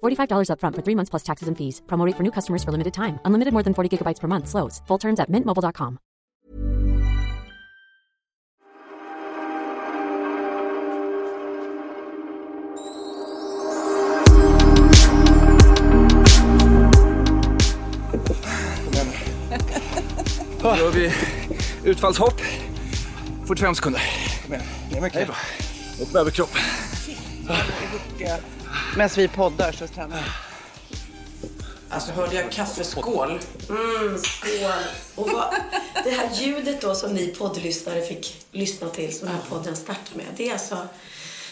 $45 upfront for three months plus taxes and fees. Promo rate for new customers for limited time. Unlimited more than 40 gigabytes per month. Slows. Full terms at mintmobile.com. Då har vi utfallshopp. 45 sekunder. Ner med knä. Upp med överkropp. Medan vi poddar så tränar vi. Alltså hörde jag kaffeskål? Mm, skål. Och vad, det här ljudet då som ni poddlyssnare fick lyssna till som den här podden startar med. Det är alltså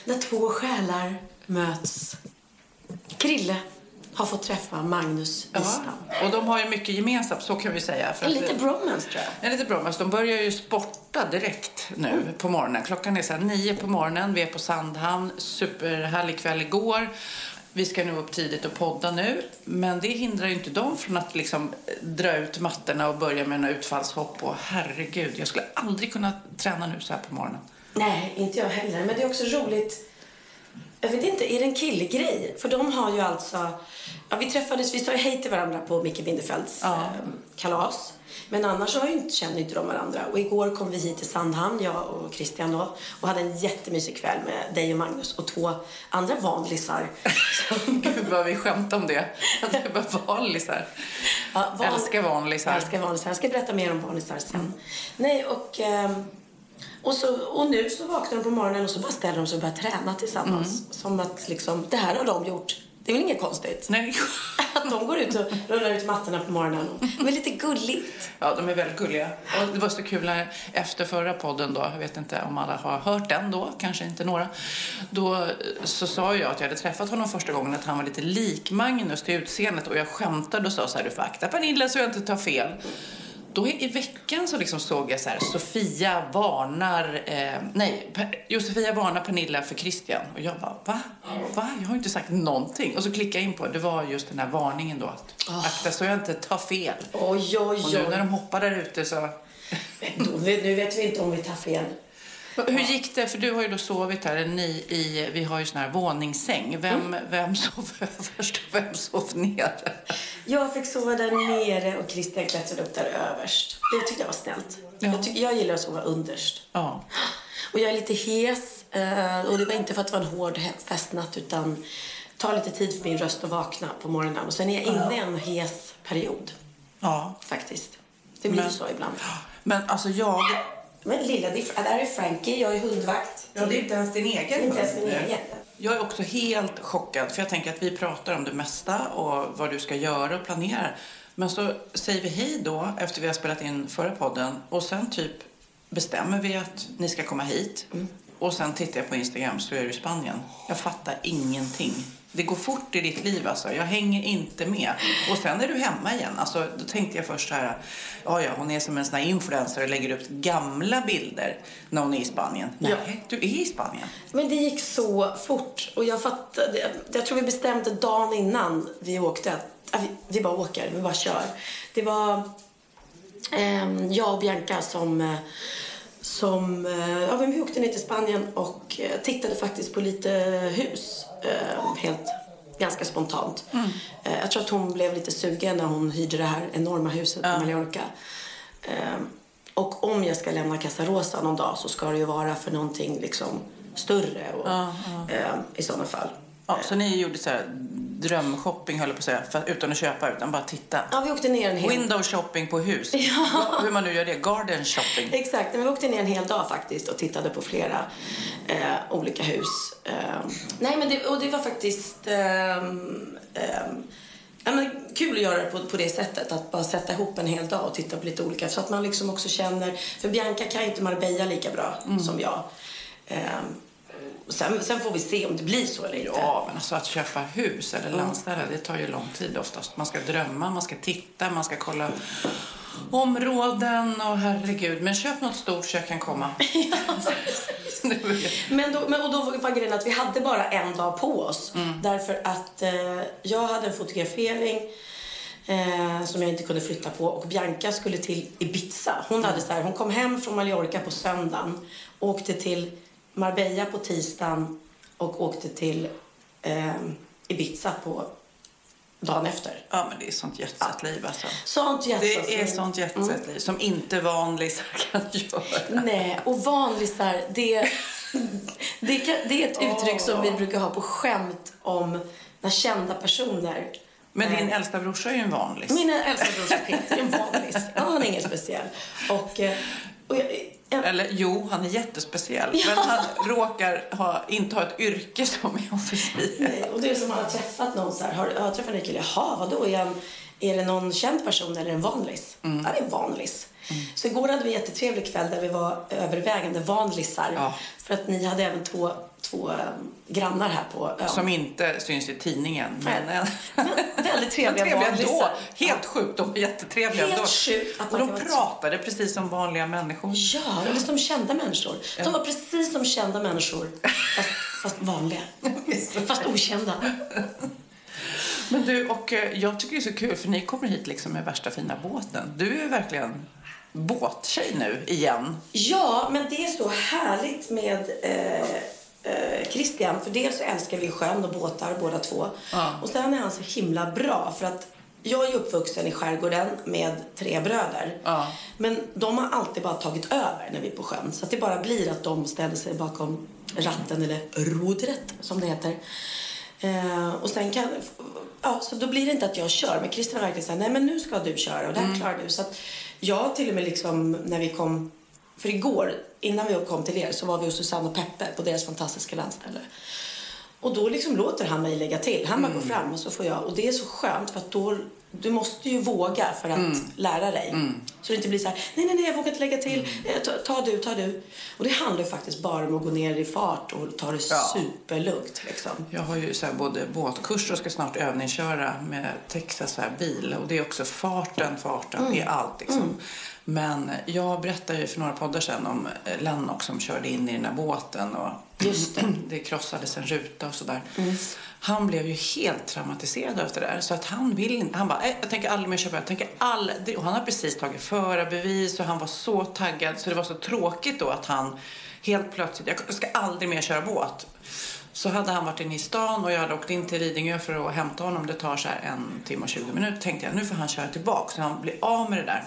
när två själar möts. Krille har fått träffa Magnus Wistam. Och de har ju mycket gemensamt, så kan vi säga. För En lite bromance tror jag. En lite bromance. De börjar ju sporta direkt nu på morgonen. Klockan är så här nio på morgonen. Vi är på Sandhamn. Superhärlig kväll igår. Vi ska nu upp tidigt och podda nu. Men det hindrar ju inte dem från att liksom dra ut mattorna och börja med några utfallshopp. Och herregud, jag skulle aldrig kunna träna nu så här på morgonen. Nej, inte jag heller. Men det är också roligt. Jag vet inte, är det en killgrej? För de har ju alltså... Ja, vi träffades, vi sa hej till varandra på Micke Bindefelds Ja. eh, kalas. Men annars har inte, känner inte de varandra. Och igår kom vi hit till Sandhamn, jag och Christian då. Och hade en jättemysig kväll med dig och Magnus och två andra vanlisar. Gud vad vi skämtar om det. Att det var vanlisar. Ja, van- Älskar vanlisar. Jag älskar vanlisar. Jag ska berätta mer om vanlisar sen. Nej, och, ehm, och, så, och nu så vaknar de på morgonen och så bara ställer de sig och börjar träna tillsammans. Som att liksom, det här har de gjort. Det är väl inget konstigt? Nej. Att de går ut och rullar ut mattorna på morgonen. Är lite gulligt. Ja, de är väldigt gulliga. Och det var så kul när efter förra podden då, jag vet inte om alla har hört den då, kanske inte några. Då eh, så sa jag att jag hade träffat honom första gången att han var lite lik Magnus till utseendet och jag skämtade och sa så här, du får akta Pernilla så jag inte tar fel. Då i veckan så liksom såg jag så här, Sofia varnar, eh, nej, Per- jo, Sofia varnar Pernilla för Christian. Och jag bara, va? Va? Jag har inte sagt någonting. Och så klickade jag in på, det var just den här varningen då, att akta så jag inte tar fel. Oj, oj, Och nu när oj. de hoppar där ute så... Då, vet- nu vet vi inte om vi tar fel. Hur gick det? För du har ju då sovit här. Ni i, vi har ju sån här våningssäng. Vem, vem sov överst och vem sov nere? Jag fick sova där nere och Christian klättrade upp där överst. Det tyckte jag var snällt. Ja. Jag, tycker, jag gillar att sova underst. Ja. Och jag är lite hes. eh, Och det var inte för att det var en hård festnatt utan tar lite tid för min röst att vakna på morgonen. Och sen är jag inne i en hes period ja. faktiskt. Det blir Men- så ibland. Men alltså jag... Men lilla, det är, Frankie, jag är hundvakt. Ja, det är inte ens din egen Inte ens min egen. Jag är också helt chockad, för jag tänker att vi pratar om det mesta och vad du ska göra och planera. Men så säger vi hej då, efter vi har spelat in förra podden, och sen typ bestämmer vi att ni ska komma hit. Och sen tittar jag på Instagram så är du i Spanien. Jag fattar ingenting. Det går fort i ditt liv alltså. Jag hänger inte med. Och sen är du hemma igen. Alltså, då tänkte jag först så här, ja ja, hon är som en sån här influencer och lägger upp gamla bilder när hon är i Spanien. Nej, Ja. du är i Spanien. Men det gick så fort. Och jag fattade, jag tror vi bestämde dagen innan vi åkte att ja, vi, vi bara åker, vi bara kör. Det var ehm, jag och Bianca som, eh, som eh, ja, men vi åkte ner till Spanien och eh, tittade faktiskt på lite hus. eh, helt ganska spontant. Eh, jag tror att hon blev lite sugen när hon hyrde det här enorma huset på Mallorca. Ehm, och om jag ska lämna Casa Rosa någon dag så ska det ju vara för någonting liksom större och, ehm, i sådana fall. Ja, så ni gjorde så här drömshopping höll jag på att säga, för, utan att köpa, utan bara titta. Ja, vi åkte ner en hel Window shopping på hus. Va- Hur man nu gör det. Garden shopping. Exakt, men vi åkte ner en hel dag faktiskt och tittade på flera eh, olika hus. Eh, nej, men det, och det var faktiskt ehm, ehm, ja, men kul att göra det på, på det sättet. Att bara sätta ihop en hel dag och titta på lite olika. Så att man liksom också känner, för Bianca kan ju inte Marbella lika bra som jag. Sen, sen får vi se om det blir så eller inte. Ja, men alltså att köpa hus eller landställe, det tar ju lång tid oftast. Man ska drömma, man ska titta, man ska kolla områden och herregud. Men köp något stort så jag kan komma. Väl- Men då, men, och då var grejen att vi hade bara en dag på oss. Mm. Därför att eh, jag hade en fotografering eh, som jag inte kunde flytta på och Bianca skulle till Ibiza. Hon, Mm. hade så här, hon kom hem från Mallorca på söndagen, åkte till Marbella på tisdagen och åkte till eh, Ibiza på dagen efter. ja, men det är sånt jetset-liv alltså. Sånt Det är sånt jetset-liv som inte vanlisar kan göra. Nej, och vanlisar, det, det, kan, det är ett uttryck som vi brukar ha på skämt om när kända personer Men din äldsta brorsa är ju en vanlis. Min äldsta brorsa Peter är en vanlis. Ja, han är ingen speciell. Och, eh, och jag, jag, Eller jo, han är jättespeciell. Men han råkar ha, inte ha ett yrke som är officiellt. nej, och det är som att man har träffat någon så här. Har, jag har träffat en kille. Jaha, vadå? Är, han, är det någon känd person eller en vanlis? Mm. Ja, det är en vanlis. Så igår hade vi en jättetrevlig kväll där vi var övervägande vanlisar. Ja. För att ni hade även två, två eh, grannar här på ön. Som inte syns i tidningen. Men, Nej. Men väldigt trevliga Men trevliga vanlisar. Helt sjukt. De var jättetrevliga Helt ändå. sjukt att Och de vara så. pratade precis som vanliga människor. Ja, eller som kända människor. De var precis som kända människor, fast, fast vanliga. Fast okända. Men du, och eh, jag tycker det är så kul för ni kommer hit liksom med värsta fina båten. Du är verkligen båttjej nu igen. Ja, men det är så härligt med eh, eh, Christian. För dels så älskar vi sjön och båtar båda två. Ja. Och sen är han så himla bra. För att jag är uppvuxen i skärgården med tre bröder. Ja. Men de har alltid bara tagit över när vi är på sjön. Så att det bara blir att de ställer sig bakom ratten, eller rodret som det heter. Eh, och sen kan, ja, så då blir det inte att jag kör. Men Christian verkligen säger nej men nu ska du köra och det här klarar du. Så att jag till och med liksom när vi kom, för igår innan vi kom till er så var vi hos Susanne och Peppe på deras fantastiska landställe. Och då liksom låter han mig lägga till. Han bara går fram och så får jag. Och det är så skönt för att då, du måste ju våga för att lära dig. Så det inte blir så här, nej, nej, nej, jag vågar inte lägga till. Eh, Ta, ta du, ta du. Och det handlar ju faktiskt bara om att gå ner i fart och ta det Ja. superlugnt liksom. Jag har ju så här både båtkurs och ska snart övningsköra med Texas här bil. Och det är också farten, farten är allt liksom. Men jag berättade ju för några poddar sedan om Lennox som körde in i den här båten och Just det. det krossades en ruta och sådär. Han blev ju helt traumatiserad efter det där. Så att han vill inte, han bara, "Nej, jag tänker aldrig mer köpa, jag tänker aldrig. Och han har precis tagit förarbevis och han var så taggad så det var så tråkigt då att han helt plötsligt, jag ska aldrig mer köra båt. Så hade han varit inne i stan och jag hade åkt in till Lidingö för att hämta honom. Det tar så här en timme och 20 minuter. Tänkte jag, nu får han köra tillbaka så han blir av med det där.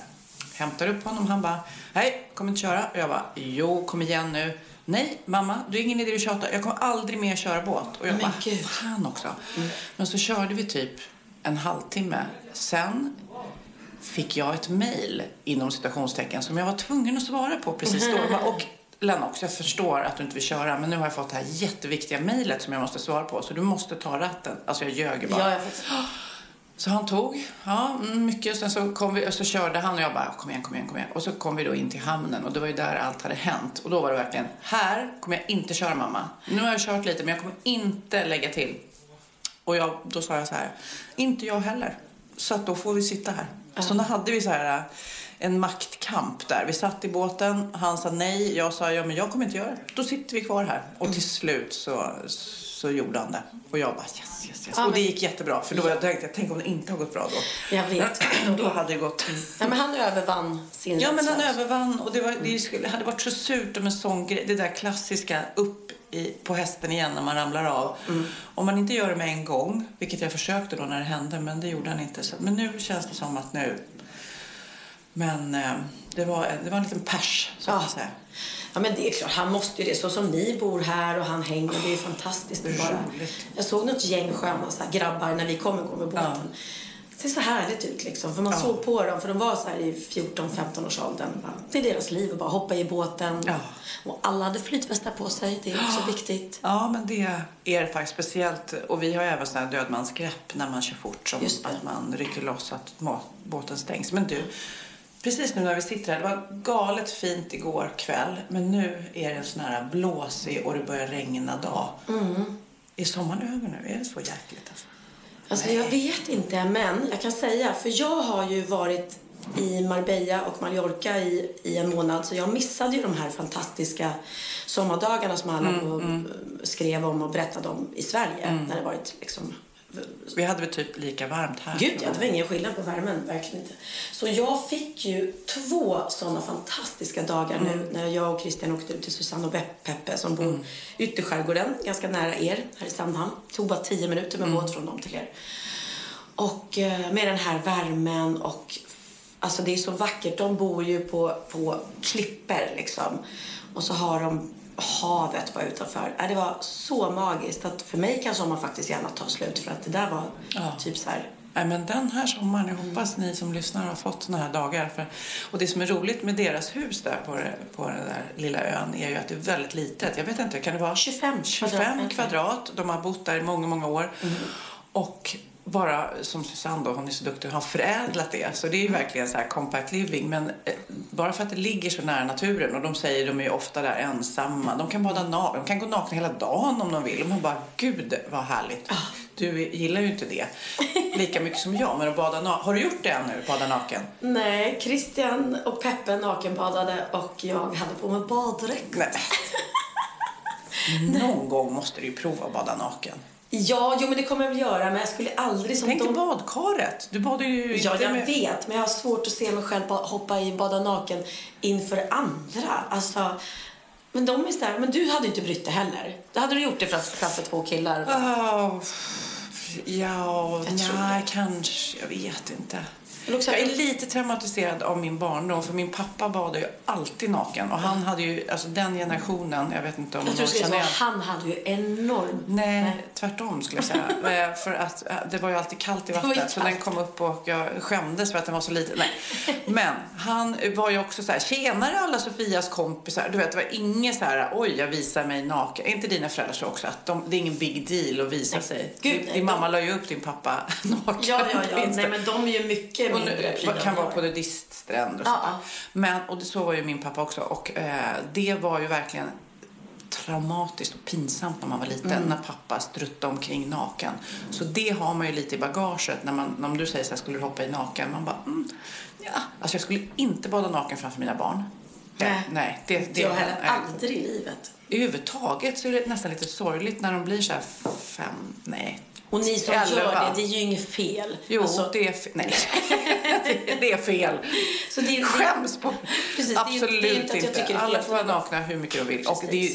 Hämtar upp honom. Han bara, nej, kommer inte köra. Och jag bara, jo, kom igen nu. Nej, mamma, det är ingen idé att tjata. Jag kommer aldrig mer köra båt. Och jag Men bara, gud. fan också. Men så körde vi typ en halvtimme. Sen fick jag ett mejl inom citationstecken som jag var tvungen att svara på precis då. Och Lennox, jag förstår att du inte vill köra men nu har jag fått det här jätteviktiga mejlet som jag måste svara på så du måste ta ratten. Alltså jag ljög bara. Ja, jag. Så han tog, ja, mm, mycket. Sen så, kom vi, och så körde han och jag bara, kom igen, kom igen, kom igen. Och så kom vi då in till hamnen och det var ju där allt hade hänt. Och då var det verkligen, här kommer jag inte köra mamma. Nu har jag kört lite men jag kommer inte lägga till. Och jag, då sa jag så här, inte jag heller. Så att då får vi sitta här. Så då hade vi så här äh, en maktkamp där. Vi satt i båten, han sa nej, jag sa ja men jag kommer inte göra det. Då sitter vi kvar här. Och till slut så, så gjorde han det. Och jag bara yes, yes, yes. Ja, och det gick jättebra. För då jag tänkte jag, tänk om det inte har gått bra då. Jag vet. Då hade det gått. Ja, men han övervann sin Ja, men han övervann och det, var, det skulle, hade varit så surt om en sån grej. Det där klassiska upp i, på hästen igen när man ramlar av. Om man inte gör det med en gång, vilket jag försökte då när det hände, men det gjorde han inte. Så, men nu känns det som att nu, Men eh, det, var, det var en liten pers, så Ja. att säga. Ja men det är klart, han måste ju det. Så som ni bor här och han hänger, det är fantastiskt. Det bara. Jag såg något gäng sköna så här, grabbar när vi kom igår med båten. Det ser så härligt ut liksom. För man Ja. såg på dem, för de var så här i 14-15 års åldern. Det är deras liv att bara hoppa i båten. Ja. Och alla hade flytvästar på sig, det är också viktigt. Ja, men det är faktiskt speciellt. Och vi har även sådana här dödmansgrepp när man kör fort. Som att man rycker loss så att båten stängs. Men du, precis nu när vi sitter här. Det var galet fint igår kväll. Men nu är det en sån här blåsig och det börjar regna dag. Mm. Är sommaren över nu? Är det så jäkligt alltså? Alltså jag vet inte, men jag kan säga, för jag har ju varit i Marbella och Mallorca i, i en månad så jag missade ju de här fantastiska sommardagarna som alla Mm, då skrev om och berättade om i Sverige när det varit liksom Vi hade väl typ lika varmt här. Gud, ja, det var ingen skillnad på värmen. Verkligen inte. Så jag fick ju två sådana fantastiska dagar Mm. nu när jag och Christian åkte ut till Susanne och Peppe som bor Mm. i ytterskärgården, ganska nära er, här i Sandhamn. Det tog bara tio minuter med Mm. båt från dem till er. Och eh, med den här värmen och alltså det är så vackert. De bor ju på, på klippor liksom. Och så har de havet bara utanför. Ja, det var så magiskt att för mig kan sommaren faktiskt gärna ta slut för att det där var Ja. typ så här Nej, men den här sommaren, jag hoppas ni som lyssnar har fått såna här dagar. För, och det som är roligt med deras hus där på, på den där lilla ön är ju att det är väldigt litet. Jag vet inte, kan det vara 25 25 kvadratmeter. kvadrat. De har bott där i många, många år. Och bara som Susanne då, hon är så duktig, har förädlat det. Så det är ju verkligen så här compact living. Men eh, bara för att det ligger så nära naturen och de säger de är ju ofta där ensamma. De kan bada na- de kan gå nakna hela dagen om de vill. Och man bara, gud vad härligt. Du gillar ju inte det lika mycket som jag, men att bada naken. Har du gjort det ännu, bada naken? Nej, Christian och Peppe nakenbadade och jag hade på mig baddräkt. Någon gång måste du ju prova att bada naken. Ja, jo men det kommer jag väl göra men jag skulle aldrig som Tänk de... badkaret. Du badar ju Ja, inte jag med... vet, men jag har svårt att se mig själv hoppa i bada naken inför andra. Alltså, men de är så här, men du hade inte brytt dig heller. Då hade du gjort det framför, två killar. Oh, ja, Jag nej, kanske. Jag vet inte. Jag är lite traumatiserad av min barndom för min pappa badade ju alltid naken och han hade ju, alltså den generationen, jag vet inte om Jag någon känner igen. han hade ju enorm... Nej, tvärtom skulle jag säga. Eh, för att eh, det var ju alltid kallt i vattnet så den kom upp och jag skämdes för att den var så liten. Nej. Men han var ju också så här, tjenare alla Sofias kompisar. Du vet, det var inget så här, oj jag visar mig naken. Är inte dina föräldrar så också? Att de, det är ingen big deal att visa Nej, sig. gud, din nej, din mamma la ju upp din pappa naken Ja, ja, ja. Nej, men de är ju mycket Och mindre pryda kan vara på nudiststränder och Ja. Men, och det, så var ju min pappa också. Och eh, det var ju verkligen traumatiskt och pinsamt när man var liten. Mm. När pappa struttade omkring naken. Så det har man ju lite i bagaget. När man, om du säger så här, skulle du hoppa i naken? Man bara, mm, ja. Alltså jag skulle inte bada naken framför mina barn. Nej. Nej det, det, Inte jag heller. Aldrig i livet. Överhuvudtaget så är det nästan lite sorgligt när de blir så här fem, nej. Och ni som Elva. gör det, det är ju inget fel. Jo, Alltså, det är fel. Nej, det, är fel. Så det är- Skäms på. Precis, det är Absolut det är inte är Alla får vara nakna hur mycket de vill. Och det är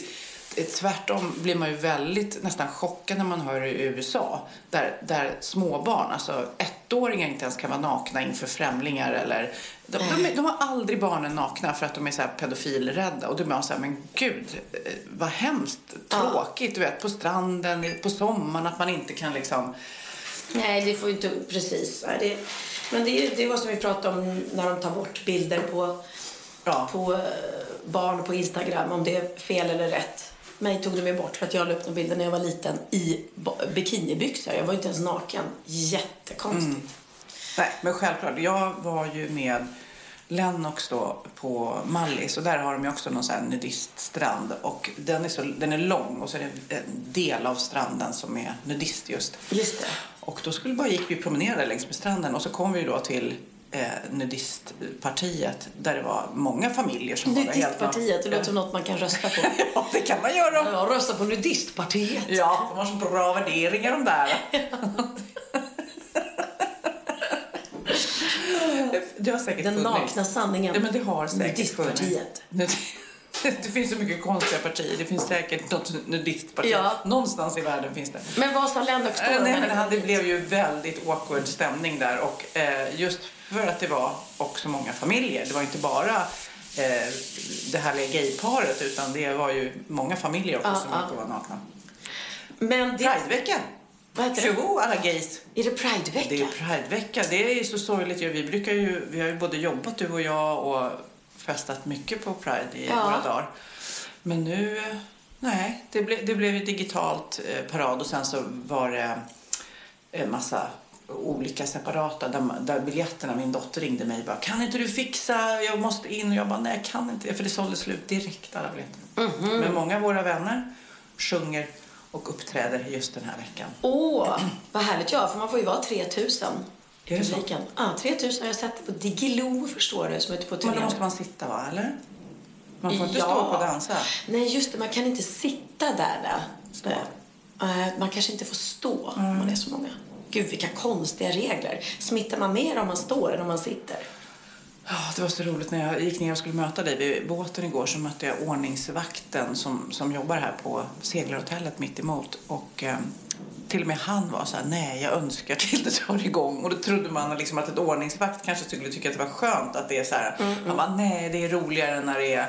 tvärtom blir man ju väldigt nästan chockad när man hör det i USA. Där, där småbarn, alltså ettåringar inte ens kan vara nakna inför främlingar eller de, de, de har aldrig barnen nakna för att de är så här pedofilrädda. Och då är man så här, men gud, eh, vad hemskt tråkigt, du vet, på stranden, på sommaren, att man inte kan liksom... Nej, det får ju inte... Precis. Det, men det, det var som vi pratade om när de tar bort bilder på, Ja. på eh, barn på Instagram, om det är fel eller rätt. Mig tog de ju bort för att jag la upp några bilder när jag var liten i bikinibyxor. Jag var inte ens naken. Jättekonstigt. Nej, men självklart. Jag var ju med Lennox då på Mallis och där har de ju också någon sån här nudiststrand och den är, så, den är lång och så är det en del av stranden som är nudist just. Just det. Och då skulle bara gick vi promenera längs med stranden och så kom vi då till eh, nudistpartiet där det var många familjer som var där Nudistpartiet, det låter som något man kan rösta på. Ja, det kan man göra. Jag röstar på Nudistpartiet. Ja, de har så bra värderingar de där. Det har säkert Den funnits. nakna sanningen. Ja, men det har säkert Nudistpartiet. funnits. det finns så mycket konstiga partier. Det finns säkert något nudistparti. Ja. Någonstans i världen finns det. Men vad sa Nej, men han- det blev ju väldigt awkward stämning där och eh, just för att det var också många familjer. Det var inte bara eh, det härliga gayparet utan det var ju många familjer också Ja, som och var nakna. Men det, Pridevecka! Tjoho alla gays! Är det Pridevecka? Det är Pridevecka. Det är ju så sorgligt. Vi brukar ju, vi har ju både jobbat du och jag och festat mycket på Pride i Ja. våra dagar. Men nu, nej, det, ble, det blev ju digitalt eh, parad och sen så var det en massa olika separata där, där biljetterna, min dotter ringde mig och bara kan inte du fixa, jag måste in och jag bara nej jag kan inte för det sålde slut direkt alla biljetter. Mhm. Men många av våra vänner sjunger och uppträder just den här veckan. Åh, vad härligt. Ja, för man får ju vara 3000 i publiken. Ja, 3000 har jag sett på Digilo, förstår du, som är ute på Men turné. då måste man sitta va, eller? Man får inte Ja. stå upp och dansa. Nej, just det. Man kan inte sitta där. där. Stå. Eh, Man kanske inte får stå om man är så många. Gud, vilka konstiga regler. Smittar man mer om man står än om man sitter? Det var så roligt när jag gick ner och skulle möta dig vid båten igår så mötte jag ordningsvakten som, som jobbar här på seglarhotellet mitt emot och eh, till och med han var så här, nej jag önskar till det drar igång och då trodde man liksom att ett ordningsvakt kanske skulle tycka att det var skönt att det är så här, han bara, nej det är roligare när det är,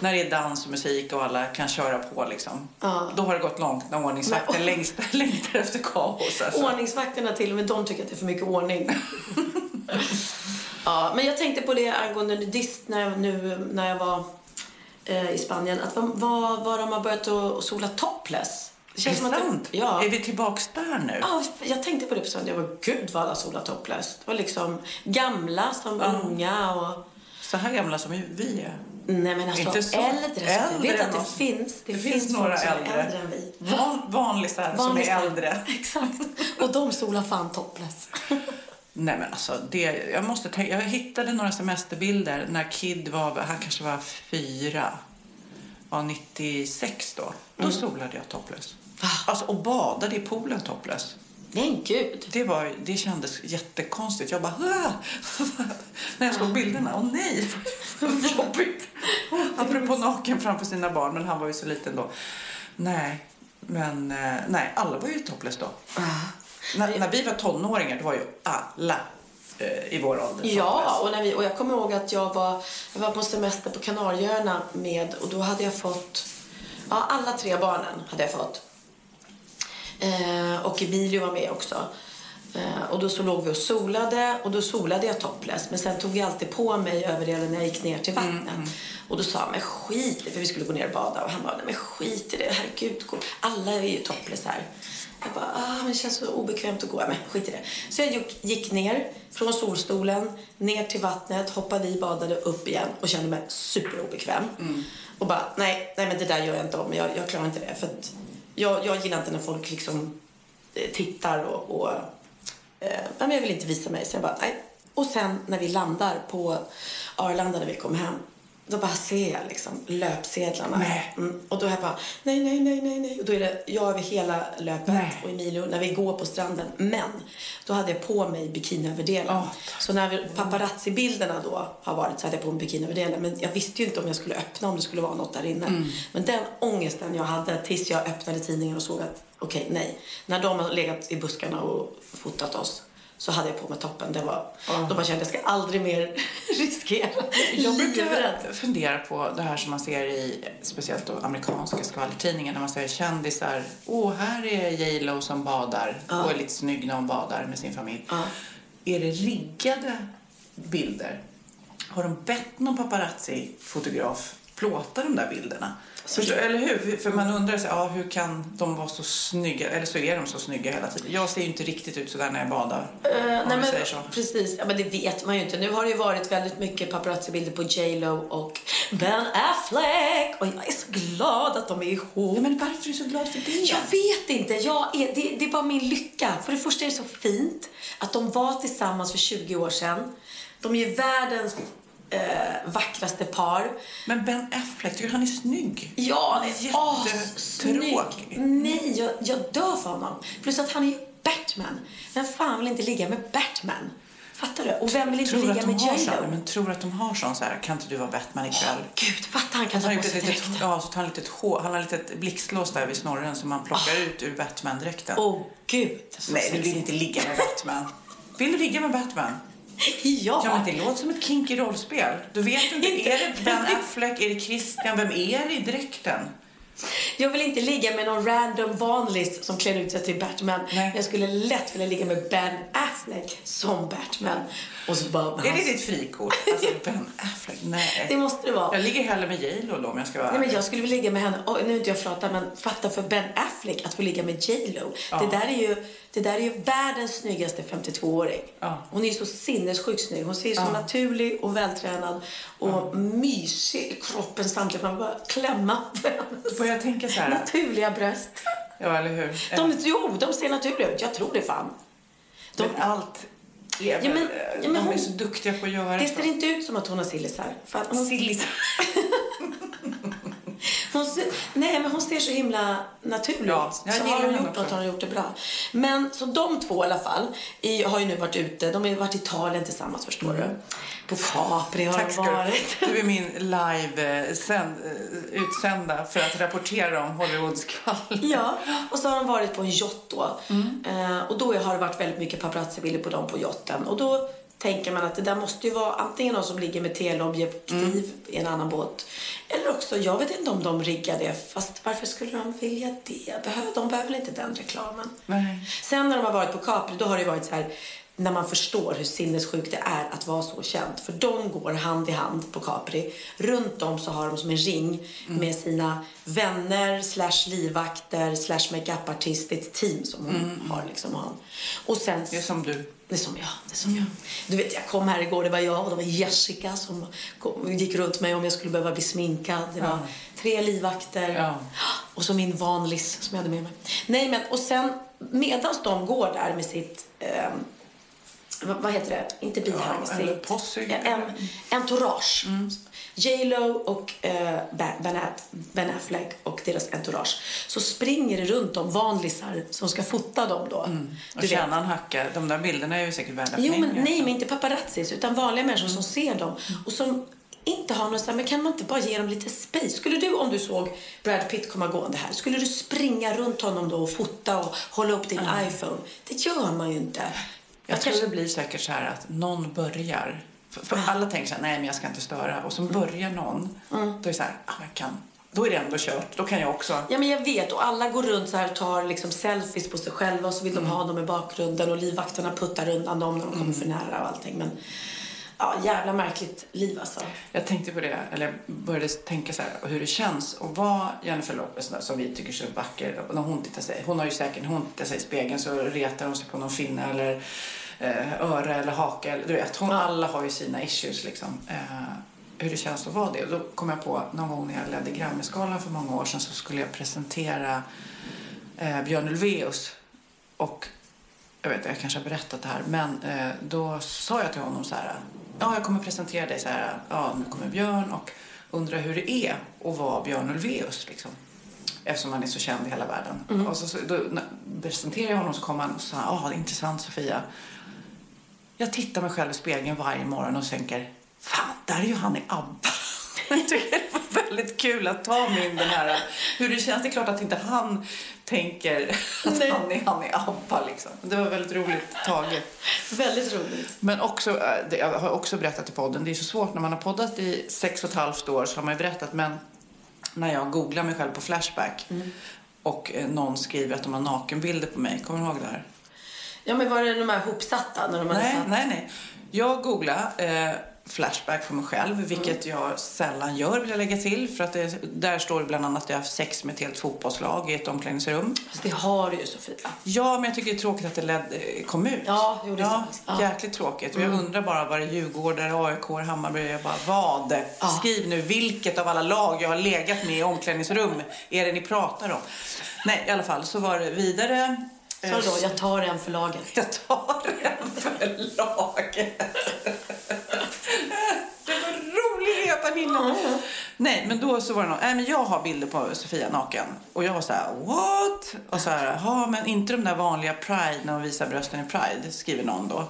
när det är dans och musik och alla kan köra på liksom. Då har det gått långt när ordningsvakten Men- längtar, längtar efter kaos alltså. Ordningsvakterna till och med de tycker att det är för mycket ordning. ja, men jag tänkte på det angående nudist när jag, nu när jag var eh, i Spanien. Att vad, vad, vad de har börjat att att sola topless. Det Är det som att sant? ja. Är vi tillbaks där nu? Ja, jag tänkte på det på söndag. Jag var gud vad alla solar topless. Det var liksom gamla som unga och... Så här gamla som vi är. Nej men alltså Inte så. äldre. jag vet Äldre att det finns. Det, Det finns, finns några äldre. äldre än vi. Van, vanlisar som är äldre. Exakt. Och de solar fan topless. Nej men alltså, det, jag måste tänka, jag hittade några semesterbilder när Kid var, han kanske var fyra, var 96 då. Då Mm. solade jag topless. Alltså och badade i poolen topless. Men gud. Det, var, det kändes jättekonstigt. Jag bara, "Ah!" när jag såg bilderna, åh nej, vad jobbigt. Apropå naken framför sina barn, men han var ju så liten då. Nej, men eh, nej, alla var ju topless då. När, när vi var tonåringar, då var ju alla eh, i vår ålder Ja, och, när vi, och jag kommer ihåg att jag var, jag var på semester på Kanarieöarna med, och då hade jag fått, ja alla tre barnen hade jag fått. Eh, och Emilio var med också. Eh, och då så låg vi och solade och då solade jag topless. Men sen tog jag alltid på mig överdelen när jag gick ner till vattnet. Och då sa han, men skit i det", för vi skulle gå ner och bada. Och han bara, men skit i det, herregud. gå- Alla är ju topless här. Jag bara, ah, men det känns så obekvämt att gå. Men skit i det. Så jag gick- ner från solstolen, ner till vattnet, hoppade i, badade upp igen och kände mig superobekväm. Och bara, nej, nej men det där gör jag inte om. Jag, jag klarar inte det. För att jag, jag gillar inte när folk liksom eh, tittar och, och eh, men jag vill inte visa mig. Så jag bara, nej. Och sen när vi landar på Arlanda när vi kom hem, då bara ser jag liksom löpsedlarna. Nej. Mm. Och då är jag bara, nej, nej, nej, nej, nej. Och då är det jag över hela löpet Nej. och Emilio när vi går på stranden. Men då hade jag på mig bikiniöverdelen. Åh, så när paparazzi-bilderna då har varit så hade jag på mig bikiniöverdelen. Men jag visste ju inte om jag skulle öppna om det skulle vara något där inne. Mm. Men den ångesten jag hade tills jag öppnade tidningen och såg att okej, nej. När de har legat i buskarna och fotat oss så hade jag på mig toppen. Det var, Då bara kände jag, jag ska aldrig mer riskera Jag brukar fundera på det här som man ser i speciellt då amerikanska skvallertidningar när man ser kändisar. Åh, här är J Lo som badar och är lite snygg när hon badar med sin familj. Är det riggade bilder? Har de bett någon paparazzi-fotograf plåta de där bilderna? Förstår, eller hur? För man undrar sig, ja, hur kan de vara så snygga? Eller så är de så snygga hela tiden. Jag ser ju inte riktigt ut så där när jag badar. Om nej, men, så. Precis, ja, men det vet man ju inte. Nu har det ju varit väldigt mycket paparazzi-bilder på J Lo och Ben Affleck. Och jag är så glad att de är ihop. Ja, men varför är du så glad för det? Jag vet inte. Jag är, det, det är bara min lycka. För det första är det så fint att de var tillsammans för 20 år sedan. De är ju världens eh, vackraste par. Men Ben Affleck, tycker han är snygg? Ja, Han är jättetråkig. assnygg. Nej, jag, jag dör för honom. Plus att han är ju Batman. Vem fan vill inte ligga med Batman? Fattar du? Och vem vill inte Tror ligga med har J sån, Lo? men tror att de har sån så här, kan inte du vara Batman ikväll? Gud, fattar han kan ta på sig dräkten. ja, så tar han, litet hår, han har litet blixtlås där vid snorren som man plockar ut ur Batman-dräkten. Åh gud. så Nej, du vill inte ligga med Batman. Vill du ligga med Batman? Ja. Ja, men det låter som ett kinky rollspel. Du vet inte, är det Ben Affleck, är det Christian, vem är det i dräkten? Jag vill inte ligga med någon random vanlis som klär ut sig till Batman. Nej. Men jag skulle lätt vilja ligga med Ben Affleck som Batman. Och så bara Är det ditt frikort? Alltså Ben Affleck? Nej. Det måste det vara. Jag ligger hellre med J Lo då om jag ska vara Nej, men jag skulle vilja ligga med henne. Oh, nu är inte jag flata, men fatta för Ben Affleck att få ligga med J Lo. Det, där är ju, det där är ju världens snyggaste 52-åring. Ja. Hon är ju så sinnessjukt snygg. Hon ser ju så naturlig och vältränad och mysig i kroppen samtidigt. Man bara klämma på hennes Får jag tänka så här? naturliga bröst. Ja, eller hur? De, jo, de ser naturliga ut. Jag tror det fan. De, men allt väl, Ja, men- ja, men de hon- är så duktiga på att göra det så. ser inte ut som att hon har sillisar. Hon, Sillisar. Nej, men hon ser så himla naturlig Ja, ut. jag Så har hon gjort också. något har hon gjort det bra. Men så de två i alla fall i, har ju nu varit ute. De har ju varit i Italien tillsammans förstår du. På Capri har Tack de ska du varit. Du är min live eh, sänd, eh, utsända för att rapportera om Hollywoods kval. Ja, och så har de varit på en yacht då. Mm. Eh, och då har det varit väldigt mycket paparazzi-bilder på dem på yachten. Och då tänker man att det där måste ju vara antingen någon som ligger med teleobjektiv Mm. i en annan båt. Eller också, jag vet inte om de riggar det. Fast varför skulle de vilja det? Behöver, de behöver väl inte den reklamen? Nej. Sen när de har varit på Capri, då har det varit så här när man förstår hur sinnessjukt det är att vara så känd. För de går hand i hand på Capri. Runt om så har de som en ring med sina vänner, slash livvakter, slash makeupartist. Det är ett team som hon har. Liksom, och sen... Det är som du. Det är som jag. Det är som jag. Du vet, jag kom här igår, det var jag och det var Jessica som kom, gick runt mig om jag skulle behöva bli sminkad. Det var tre livvakter Ja. och så min vanlis som jag hade med mig. Nej, men och sen medan de går där med sitt ehm, vad, heter det? Inte bihang. Ja, eller posse. En, entourage. J Lo och eh, Ben, Ben Aff- Ben Affleck och deras entourage. Så springer det runt om vanlisar som ska fota dem då. Och Du vet. tjäna en hacka. De där bilderna är ju säkert värda Jo, men nej, men inte paparazzis, utan vanliga människor som ser dem och som inte har någon så här, men kan man inte bara ge dem lite space? Skulle du, om du såg Brad Pitt komma gående här, skulle du springa runt honom då och fota och hålla upp din iPhone? Det gör man ju inte. Jag tror kanske- det blir säkert så här att någon börjar. För, för alla tänker så här, nej men jag ska inte störa. Och så börjar någon. Då är det så här, ah, jag kan. Då är det ändå kört. Då kan jag också. Ja, men jag vet. Och alla går runt så här och tar liksom selfies på sig själva och så vill de Mm. ha dem i bakgrunden och livvakterna puttar undan dem när de kommer Mm. för nära och allting. Men ja, jävla märkligt liv alltså. Jag tänkte på det, eller började tänka så här, hur det känns att vara Jennifer Lopez som vi tycker är så vacker. Och När hon tittar sig, hon har ju säkert, hon tittar sig i spegeln så retar hon sig på någon finne eller eh, öra eller haka. Eller, du vet, hon, alla har ju sina issues liksom. Eh, hur det känns att vara det. Och då kom jag på någon gång när jag ledde Grammyskalan för många år sedan så skulle jag presentera eh, Björn Ulvaeus. Och jag vet, jag kanske har berättat det här, men eh, då sa jag till honom så här, ja jag kommer presentera dig så här, ja nu kommer Björn och undrar hur det är att vara Björn Ulvaeus liksom. Eftersom han är så känd i hela världen. Och så, då presenterade jag honom så kom han och sa, ja är intressant Sofia. Jag tittar mig själv i spegeln varje morgon och tänker, fan där är ju han i ABBA. Väldigt kul att ta min den här, hur det känns. Det är klart att inte han tänker att Nej. han är, han är ABBA liksom. Det var väldigt roligt taget. Väldigt roligt. Men också, eh, det, jag har också berättat i podden, det är så svårt när man har poddat i sex och ett halvt år så har man ju berättat, men när jag googlar mig själv på Flashback och eh, någon skriver att de har nakenbilder på mig, kommer du ihåg det här? Ja, men var det de här hopsatta? När de hade Nej, satt... nej, nej. Jag googlade eh, Flashback på mig själv, vilket jag sällan gör vill jag lägga till. För att det, där står det bland annat att jag har haft sex med ett helt fotbollslag i ett omklädningsrum. Fast det har du ju, Sofia. Ja, men jag tycker det är tråkigt att det led, eh, kom ut. Ja, jo, det är ja, sant. Ja. Mm. Jäkligt tråkigt. Och jag undrar bara vad det är Djurgårdare, AIK, Hammarby. Jag bara, vad? Skriv nu vilket av alla lag jag har legat med i omklädningsrum är det ni pratar om? Nej, i alla fall så var det vidare. Så Eh, då, jag tar en för laget. jag tar en för laget. Det var rolig Pernilla. Nej, men då så var det någon, nej men jag har bilder på Sofia naken. Och jag var så här, what? Och så här, ja men inte de där vanliga Pride när hon visar brösten i Pride, skriver någon då.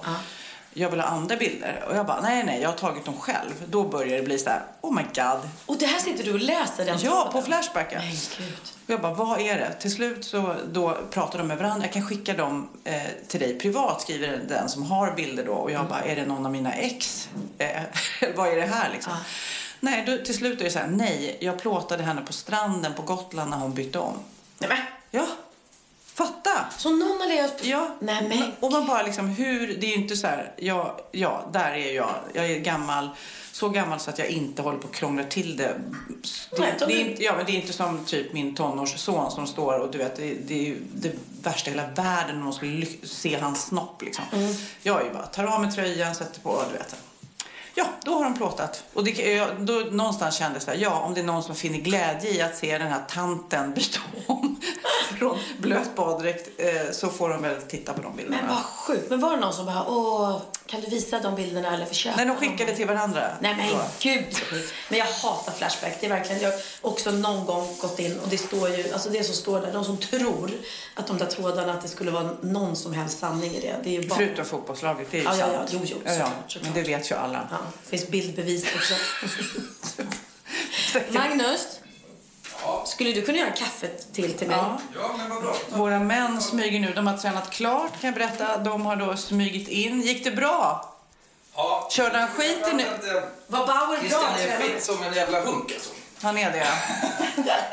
jag vill ha andra bilder. Och jag bara, nej, nej, jag har tagit dem själv. Då börjar det bli så här, oh my god. Och det här sitter du och läser den Ja, på Flashback. ja. Men gud. Och jag bara, vad är det? Till slut så då pratar de med varandra. Jag kan skicka dem eh, till dig privat, skriver den som har bilder då. Och jag bara, är det någon av mina ex? Eh, vad är det här liksom? Nej, då, till slut är det så här, nej, jag plåtade henne på stranden på Gotland när hon bytte om. Nej, men. Ja, fatta! Så någon har legat på... Ja, Nej, men. och man bara liksom hur, det är ju inte så här, ja, ja, där är jag, jag är gammal, så gammal så att jag inte håller på att krångla till det. Det, Nej, det, de- är, inte, ja, men det är inte som typ min tonårsson som står och du vet, det, det är ju det värsta i hela världen om någon skulle se hans snopp liksom. Mm. Jag är ju bara, tar av mig tröjan, sätter på, du vet. Ja, då har de plåtat. Och det, jag, då någonstans kändes det, ja, om det är någon som finner glädje i att se den här tanten byta om från blöt baddräkt eh, så får de väl titta på de bilderna. Men vad sjukt. Men var det någon som bara, åh, kan du visa de bilderna eller försöka? Nej, de skickade till varandra. Nej men gud. Men jag hatar Flashback. Det är verkligen, jag har också någon gång gått in och det står ju, alltså det som står där, de som tror att de där trådarna, att det skulle vara någon som helst sanning i det. Det är ju bara... Förutom fotbollslaget, det är ju Ja, ja, sant. ja, jo, jo, ja, ja. såklart, såklart. Men det vet ju alla. Ja, det finns bildbevis också. Magnus, skulle du kunna göra kaffet till till mig? Ja. Ja, men vad bra. Våra män smyger nu. De har tränat klart kan jag berätta. De har då smygit in. Gick det bra? Ja. Körde han skit i nu? Var Bauer Christian bra är tränare? fit som en jävla hunk alltså. Han är det.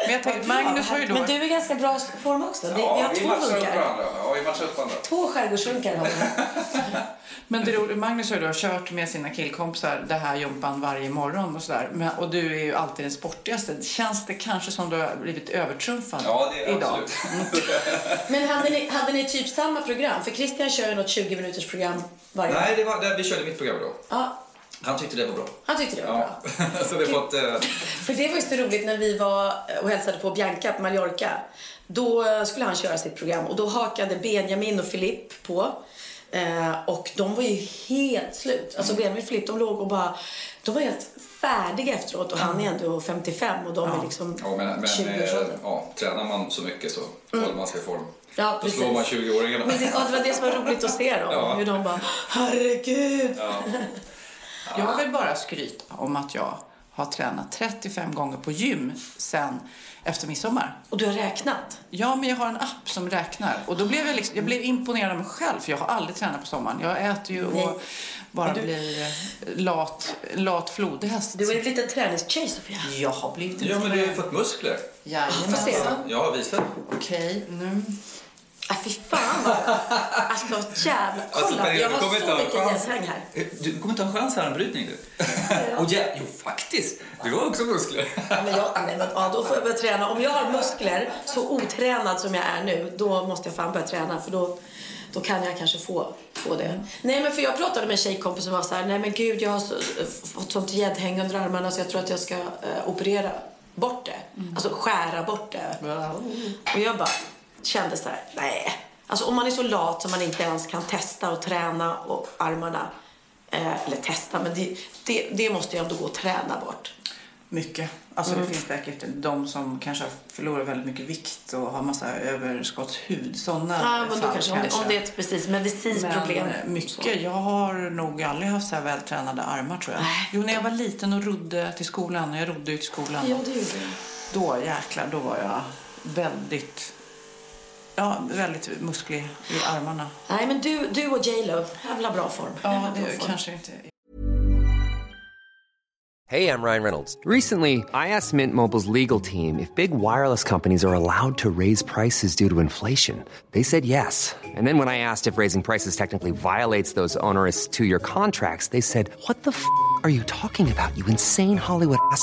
Men jag tänkte, Magnus har ju då... Men du är ganska bra form också. Vi har två matchar upp hunkar. varandra. Ja, vi matchar upp varandra. Två skärgårdshunkar har vi. Men det roliga, Magnus har ju då kört med sina killkompisar det här jumpan varje morgon och sådär. Men, och du är ju alltid den sportigaste. Känns det kanske som du har blivit övertrumfad Ja, det är idag? absolut. Men hade ni, hade ni typ samma program? För Christian kör ju något 20 minuters program varje Nej, det var, det, vi körde mitt program då. Ja, Han tyckte det var bra. han tyckte det var Ja. bra. så vi fått... Eh, För det var ju så roligt när vi var och hälsade på Bianca på Mallorca. Då skulle han köra sitt program och då hakade Benjamin och Filip på. Eh, och de var ju helt slut. Alltså Benjamin och Filip de låg och bara, de var helt färdiga efteråt och han är ändå 55 och de är liksom ja, men, men 20 eh, års ja, tränar man så mycket så håller man sig i form. Ja, Då precis. slår man 20-åringarna. Men det, ja, det var det som var roligt att se dem. Ja. Hur de bara, herregud. Ja. Jag vill bara skryta om att jag har tränat 35 gånger på gym sen efter midsommar. Och du har räknat? Ja, men jag har en app som räknar. Och då blev jag, liksom, jag blev imponerad av mig själv, för jag har aldrig tränat på sommaren. Jag äter ju Nej. och bara Du- blir eh, lat, lat flodhäst. Du är ett litet träningstjej Sofia. Jag har blivit en ja, men du har ju fått muskler. Jajamensan. Ja, visa. Okej, nu. Ah, fy fan vad Alltså jävlar. Alltså, Kolla, Pernilla, jag har så mycket gästhäng här. Du kommer inte ha en chans här, en brytning du. Ja, jo, faktiskt. Du har också muskler. Men jag, nej, men, ja, då får jag börja träna. Om jag har muskler, så otränad som jag är nu, då måste jag fan börja träna. För då, då kan jag kanske få, få det. Nej men för jag pratade med en tjejkompis som var så här, nej men gud jag har så, fått sånt gäddhäng under armarna så jag tror att jag ska eh, operera bort det. Alltså skära bort det. Och jag bara kände så här, nej. Alltså om man är så lat som man inte ens kan testa och träna och armarna. Eh, eller testa, men det, det, det måste jag ändå gå och träna bort. Mycket. Alltså Mm. det finns säkert de som kanske förlorat väldigt mycket vikt och har massa överskottshud. Sådana Ja, men fall kanske, om, det, om det är ett precis medicinskt Men problem. eh, mycket. Jag har nog aldrig haft så här vältränade armar tror jag. Nej. Jo, när jag var liten och rodde till skolan. Jag rodde ju till skolan. Ja, det gjorde jag. Då jäklar, då var jag väldigt, ja, väldigt musklig i armarna. Nej, men du, du och J Lo, jävla bra form. Ja, Jävla bra form. kanske inte... Hey, I'm Ryan Reynolds. Recently, I asked Mint Mobile's legal team if big wireless companies are allowed to raise prices due to inflation. They said yes. And then when I asked if raising prices technically violates those onerous two year contracts, they said, What the f are you talking about, you insane Hollywood ass?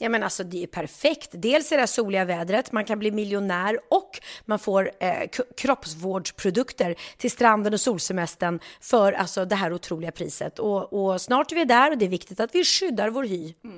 Ja, men alltså, det är perfekt. Dels är det här soliga vädret, man kan bli miljonär och man får eh, kroppsvårdsprodukter till stranden och solsemestern för alltså, det här otroliga priset. Och, och, snart är vi där och det är viktigt att vi skyddar vår hy. Mm.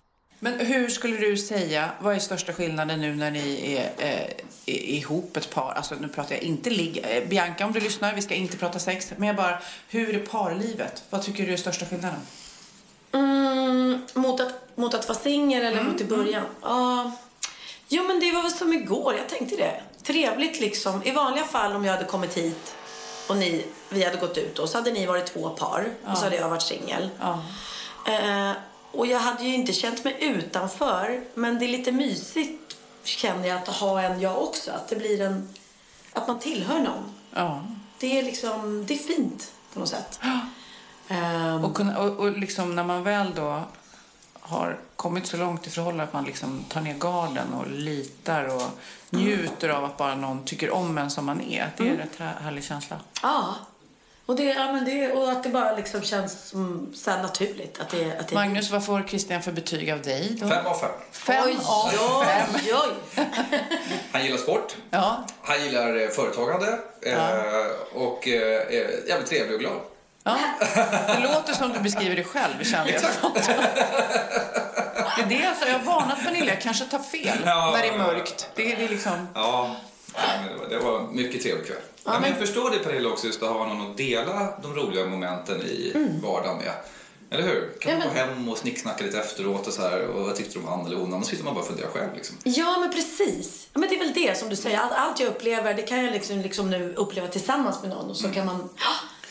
Men hur skulle du säga, vad är största skillnaden nu när ni är, eh, ihop ett par? Alltså nu pratar jag inte ligg. Eh, Bianca om du lyssnar, vi ska inte prata sex. Men jag bara, hur är parlivet? Vad tycker du är största skillnaden? Mm, mot, att, mot att vara singel eller mm. mot i början? Ja. Uh, jo men det var väl som igår, jag tänkte det. Trevligt liksom. I vanliga fall om jag hade kommit hit och ni, vi hade gått ut och så hade ni varit två par ja. och så hade jag varit singel. Ja. Uh, och jag hade ju inte känt mig utanför. Men det är lite mysigt känner jag att ha en jag också. Att det blir en... Att man tillhör någon. Ja. Det är liksom... Det är fint på något sätt. Um, och, kunna, och, och liksom när man väl då har kommit så långt i förhållandet att man liksom tar ner garden och litar och njuter av att bara någon tycker om en som man är. Det är mm. en rätt härlig känsla. Ja, Och, det, ja, men det, och att det bara liksom känns som, så här naturligt. Att det, att det... Magnus, vad får Christian för betyg av dig då? Fem av fem. Fem oj, av oj, fem. oj. Han gillar sport. Ja. Han gillar eh, företagande. eh, Och eh, är jävligt trevlig och glad. ja. Det låter som du beskriver dig själv, känner jag. Det är det alltså, jag har varnat Pernilla, jag kanske tar fel Ja. när det är mörkt. Det är, det är liksom... Ja, det, var, det var en mycket trevlig kväll. Ja, men jag förstår det Pernilla också, just att ha någon att dela de roliga momenten i vardagen med. Eller hur? Kan Ja, man gå men- hem och snicksnacka lite efteråt och så här och vad tyckte du om han eller hon? Annars sitter man bara och funderar själv liksom. Ja, men precis. Ja, men det är väl det som du säger. Allt, allt jag upplever, det kan jag liksom, liksom nu uppleva tillsammans med någon. Och så kan man...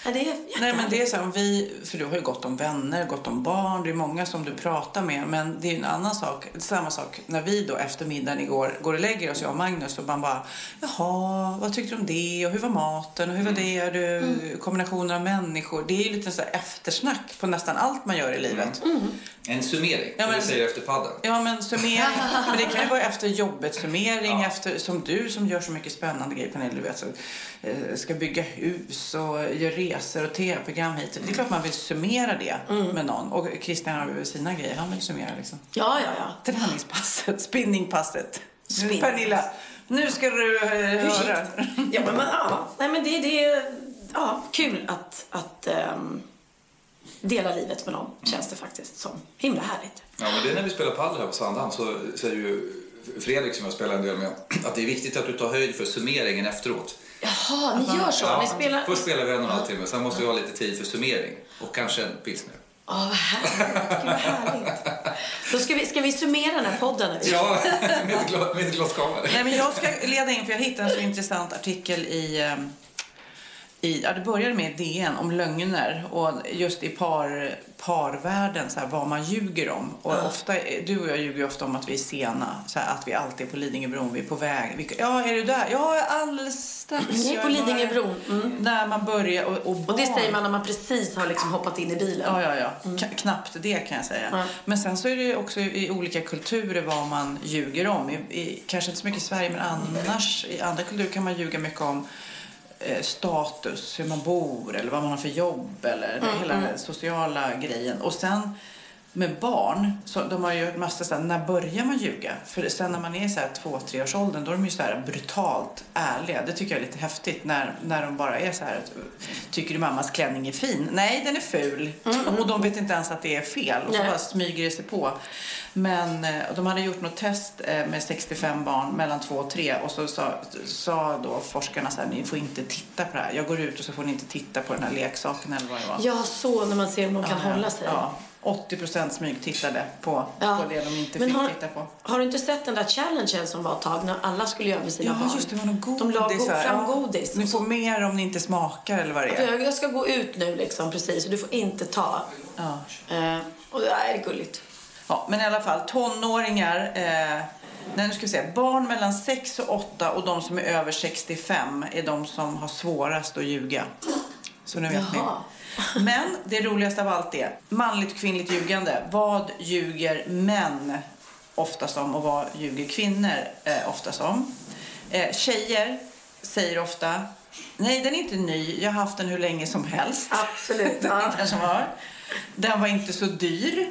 Ja, det är Nej men det är så här, om vi, för du har ju gott om vänner, gott om barn, det är många som du pratar med. Men det är en annan sak, samma sak när vi då efter middagen igår går och lägger oss, jag och Magnus, och man bara Jaha, vad tyckte du om det? Och hur var maten? Och hur var det? Du, Kombinationen av människor. Det är ju lite så här eftersnack på nästan allt man gör i livet. En summering, Ja, men- säger efter padden. Ja men summering, men det kan ju vara efter jobbet summering, Ja. efter, som du som gör så mycket spännande grejer Pernilla, du vet så, eh, ska bygga hus och gör resor och tv-program hit. Det är klart man vill summera det med någon. Och Christian har väl sina grejer, han vill summera liksom. Ja, ja, ja. Träningspasset, spinningpasset. Spinning. Pernilla, nu ska du eh, höra. Ja, men, men, ja. Nej, men det, det är ja, kul att, att ehm, dela livet med någon, känns det faktiskt som. Himla härligt. Ja, men det är när vi spelar padel här på Sandhamn så säger ju Fredrik som jag spelar en del med att det är viktigt att du tar höjd för summeringen efteråt. Jaha, ni gör så? Ni spelar... Först spelar vi en och en halv timme, sen måste vi ha lite tid för summering. Och kanske en pilsner. Åh, vad härligt. Gud, vad härligt. Då ska vi, ska vi summera den här podden? eller? Ja, med ett glas. Nej, men jag ska leda in, för jag hittade en så intressant artikel i, eh, i ja, det började med DN om lögner och just i par, parvärlden, så här, vad man ljuger om. Och ofta, du och jag ljuger ju ofta om att vi är sena, så här, att vi alltid är på Lidingöbron, vi är på väg. Vi, ja, är du där? Ja, alldeles strax. Ni är Jag på Lidingöbron. Mm. När man börjar och, och, Och det säger man när man precis har liksom hoppat in i bilen. Ja, ja, ja. K- knappt det kan jag säga. Ja. Men sen så är det också i olika kulturer vad man ljuger om. I, i, kanske inte så mycket i Sverige, men annars i andra kulturer kan man ljuga mycket om status, hur man bor eller vad man har för jobb eller hela den sociala grejen. Och sen med barn, så de har ju en massa så här, när börjar man ljuga? För sen när man är här två, tre års åldern, då är de ju så här brutalt ärliga. Det tycker jag är lite häftigt när, när de bara är så här, tycker du mammas klänning är fin? Nej, den är ful. Och de vet inte ens att det är fel. Och så bara smyger det sig på. Men eh, de hade gjort något test eh, med 65 barn mellan två och tre och så sa, sa då forskarna så här, ni får inte titta på det här. Jag går ut och så får ni inte titta på den här leksaken eller vad det var. Ja, så när man ser om de kan Ja, hålla sig. Ja, 80 procent smygtittade på, Ja. på det de inte Men fick har, titta på. Har du inte sett den där challengen som var ett tag när alla skulle göra med sina Ja, barn? just det, var godis. De la go- fram Ja, godis. Ni får mer om ni inte smakar eller vad det är. Jag jag ska gå ut nu liksom, precis. Och du får inte ta. Ja. Eh, och det är gulligt. Ja, men i alla fall tonåringar. Eh, nej, nu ska vi se. Barn mellan 6 och 8 och de som är över 65 är de som har svårast att ljuga. Så nu vet Jaha. ni. Men det roligaste av allt är manligt och kvinnligt ljugande. Vad ljuger män oftast om och vad ljuger kvinnor eh, oftast om? Eh, tjejer säger ofta Nej, den är inte ny. Jag har haft den hur länge som helst. Absolut, Den kanske var. Den var inte så dyr.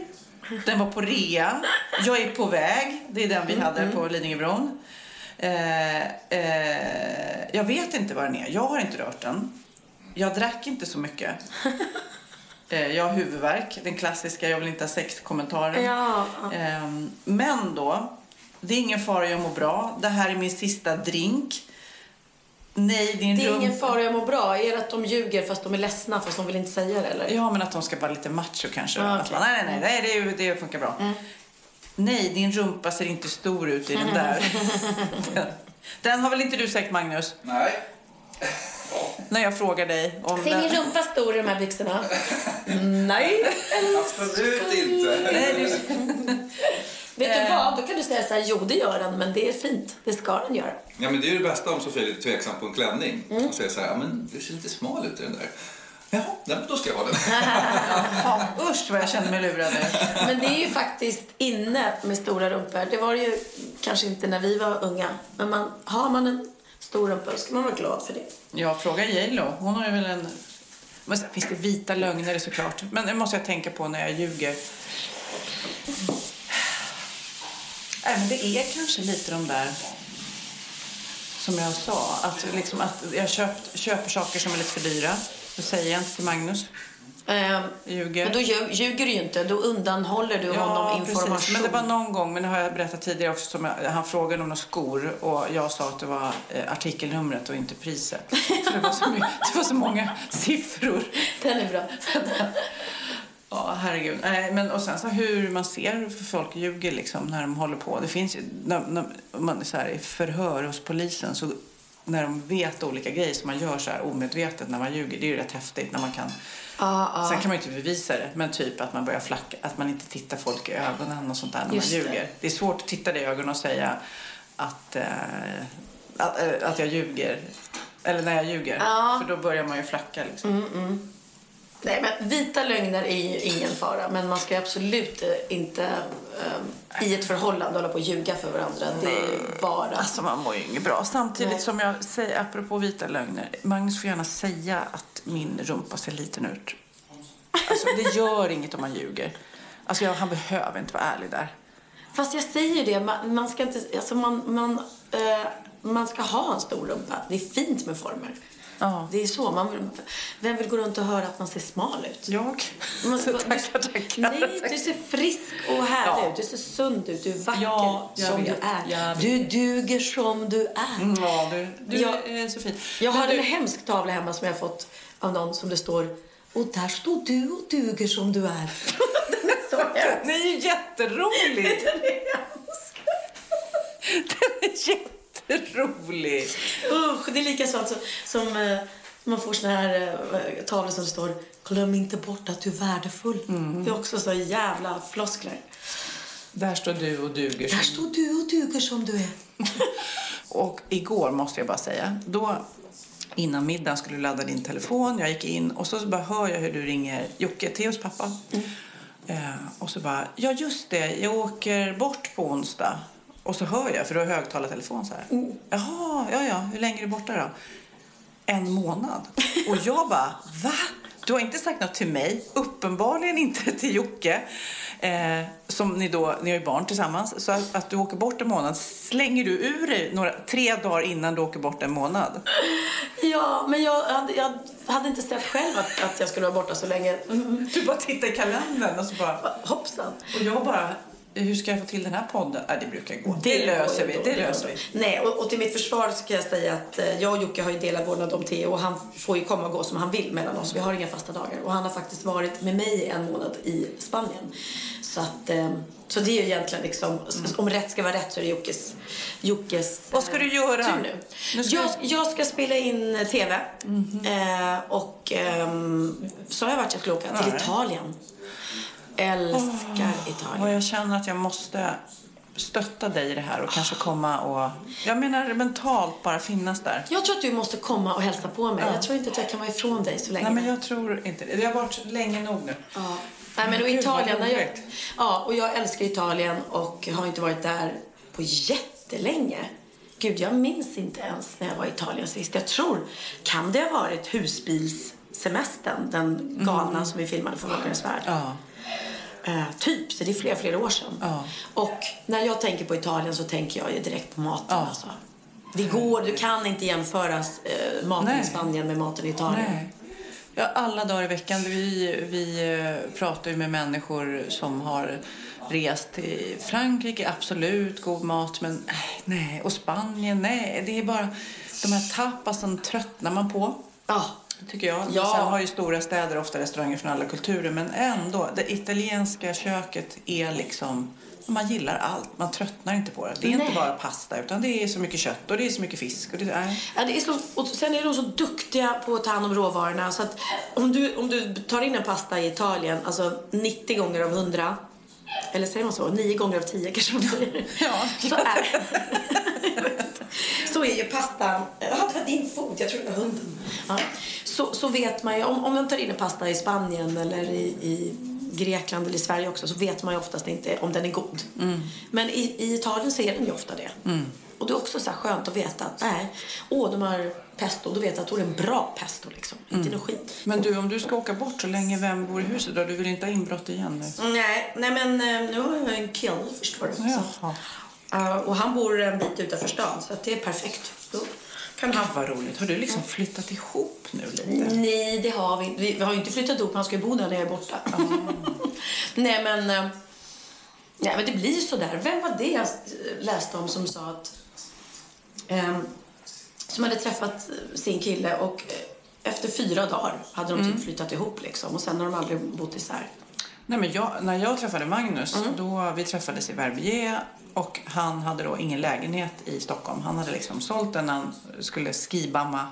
Den var på rea. Jag är på väg. Det är den vi hade på Lidingöbron. Eh, eh, jag vet inte vad den är. Jag har inte rört den. Jag drack inte så mycket. Eh, jag har huvudvärk. Den klassiska jag vill inte ha sex-kommentaren. Ja. Ehm, men då, det är ingen fara, jag mår bra. Det här är min sista drink. Nej, din Det är rum... ingen fara, jag mår bra. Är det att de ljuger fast de är ledsna fast de vill inte säga det eller? Ja, men att de ska vara lite macho kanske. Att okej. man, nej, nej, nej, det, är ju- det funkar bra. Nej, din rumpa ser inte stor ut i den där. den har väl inte du sagt, Magnus? Nej. När jag frågar dig om Ser min rumpa stor i de här byxorna? Nej. Absolut inte. Nej, du... Vet du Eh. vad? Då kan du säga så här, jo det gör den, men det är fint. Det ska den göra. Ja, men det är ju det bästa om Sofia är lite tveksam på en klänning. Och säger så här, ja, men du ser lite smal ut i den där. Jaha, nej, då ska jag ha den. Ja, usch vad jag känner mig lurad nu. Men det är ju faktiskt inne med stora rumpor. Det var det ju kanske inte när vi var unga. Men man, har man en stor rumpa ska man vara glad för det. Ja, fråga J.Lo. Hon har ju väl en Men sen finns det vita lögner såklart. Men det måste jag tänka på när jag ljuger. Nej, men det är kanske lite de där som jag sa. Att, liksom, att jag köpt, köper saker som är lite för dyra. Det säger jag inte till Magnus. Eh, Ljuger. Men då lju- ljuger du ju inte. Då undanhåller du honom information. Precis. Men det var någon gång, men det har jag berättat tidigare också, som jag, han frågade om några skor och jag sa att det var eh, artikelnumret och inte priset. För det var så, mycket, det var så många siffror. Den är bra. Ja, herregud. Nej, men och sen så hur man ser för folk ljuger liksom när de håller på. Det finns ju, när, när man är så här i förhör hos polisen så när de vet olika grejer som man gör så här omedvetet när man ljuger. Det är ju rätt häftigt när man kan. Sen kan man ju inte bevisa det, men typ att man börjar flacka, att man inte tittar folk i ögonen och sånt där när Just man det. ljuger. Det. är svårt att titta dig i ögonen och säga att, eh, att, eh, att jag ljuger. Eller när jag ljuger. Ja. För då börjar man ju flacka liksom. Nej, men vita lögner är ju ingen fara. Men man ska absolut eh, inte eh, i ett förhållande hålla på och ljuga för varandra. Det är bara... Alltså man mår ju inget bra. Samtidigt Nej. som jag säger, apropå vita lögner. Magnus får gärna säga att min rumpa ser liten ut. Alltså det gör inget om man ljuger. Alltså jag, han behöver inte vara ärlig där. Fast jag säger det, man, man ska inte... Alltså man, man, eh, man ska ha en stor rumpa. Det är fint med former. Ja. Det är så. Man vem vill gå runt och höra att man ser smal ut? Jag? Man ska- tackar, tackar. Nej, du ser frisk och härlig Ja. ut. Du ser sund ut. Du är vacker Ja, som vet. du är. Du duger som du är. Ja, du, du Jag- är så fin. Jag Men har du, en hemsk tavla hemma som jag har fått av någon som det står Och där står du och duger som du är. Den är så hemsk. Den är ju jätterolig. Den är hemsk. Den är jätterolig. Usch, det är lika sånt som, som eh, man får såna här eh, tavlor som det står Glöm inte bort att du är värdefull. Det är också så jävla floskler. Där står du och duger. Där står du och duger som du är. Och igår måste jag bara säga, då innan middagen skulle du ladda din telefon. Jag gick in och så bara hör jag hur du ringer Jocke, Theos pappa. Eh, och så bara, ja just det, jag åker bort på onsdag. Och så hör jag, för du har högtalartelefon så här. Jaha, ja ja, hur länge är du borta då? En månad. Och jag bara, va? Du har inte sagt något till mig, uppenbarligen inte till Jocke. Eh, som ni då, ni har ju barn tillsammans. Så att, att du åker bort en månad, slänger du ur dig några, tre dagar innan du åker bort en månad? Ja, men jag hade, jag hade inte sett själv att, att jag skulle vara borta så länge. Du bara tittar i kalendern och så bara... Hoppsan. Och jag bara, hur ska jag få till den här podden? Nej, det brukar gå. Det, löser vi, det löser vi. Nej, och, och till mitt försvar så kan jag säga att eh, jag och Jocke har ju delad vårdnad om Theo och han får ju komma och gå som han vill mellan oss. Vi har inga fasta dagar. Och han har faktiskt varit med mig en månad i Spanien. Så att, eh, så det är ju egentligen liksom, om rätt ska vara rätt så är det Jockes, Jockes Vad ska du eh, göra? tur nu. Nu ska jag, jag ska spela in eh, TV. Mhm. Eh, och ehm, så har jag varit jag skulle åka till. Italien. Älskar Italien. Och jag känner att jag måste stötta dig i det här och kanske komma och... Jag menar mentalt bara finnas där. Jag tror att du måste komma och hälsa på mig. Ja. Jag tror inte att jag kan vara ifrån dig så länge. Nej, men jag tror inte det. Har varit länge nog nu. Ja. Nej, men och Italien, jag, ja, och jag älskar Italien och har inte varit där på jättelänge. Gud, jag minns inte ens när jag var i Italien sist. Jag tror, kan det ha varit husbilssemestern, den galna som vi filmade från Åkarens Värld? Mm. Ja. Eh, typ, så det är flera, flera år sedan. Ja. Och när jag tänker på Italien så tänker jag ju direkt på maten. Ja. Alltså. Det går, du kan inte jämföra eh, maten Nej. i Spanien med maten i Italien. Nej. Ja, alla dagar i veckan. Vi, vi eh, pratar ju med människor som har rest till Frankrike, absolut god mat, men äh, nej. Och Spanien, nej. Det är bara de här tapasen tröttnar man på. Ja. Tycker jag. Ja. Sen har ju stora städer ofta restauranger från alla kulturer, men ändå. Det italienska köket är liksom... Man gillar allt. Man tröttnar inte på det. Det är Nej. inte bara pasta, utan det är så mycket kött och det är så mycket fisk. Och det, nej. Ja, det är så, och sen är de så duktiga på att ta hand om råvarorna. Så att om du, om du tar in en pasta i Italien, alltså 90 gånger av 100, eller säger man så? 9 gånger av 10 kanske man säger. Ja. Så är, så är ju pastan, ja det var din fot, jag tror det var hunden. Ja. Så, så vet man ju, om, om man tar in en pasta i Spanien eller i, i Grekland eller i Sverige också så vet man ju oftast inte om den är god. Men i, i Italien så är den ju ofta det. Och det är också så skönt att veta att nej, åh de har pesto, då vet jag att då är det en bra pesto liksom. Inte något skit. Men du, om du ska åka bort så länge, vem bor i huset då? Du vill inte ha inbrott igen nu? Nej, nej men eh, nu har jag en kille förstår du. Så. Ja, och han bor en bit utanför stan så det är perfekt. Då kan han... Gud vad roligt. Har du liksom flyttat ihop nu lite? Nej, det har vi inte. Vi, har ju inte flyttat ihop. Han ska ju bo där när jag är borta. nej, men... eh, Nej, men det blir så där. Vem var det jag läste om som sa att... ehm, som hade träffat sin kille och eh, efter fyra dagar hade de typ flyttat ihop liksom. Och sen har de aldrig bott isär. Nej, men jag, när jag träffade Magnus, Mm. då vi träffades i Verbier och han hade då ingen lägenhet i Stockholm. Han hade liksom sålt den när han skulle skibamma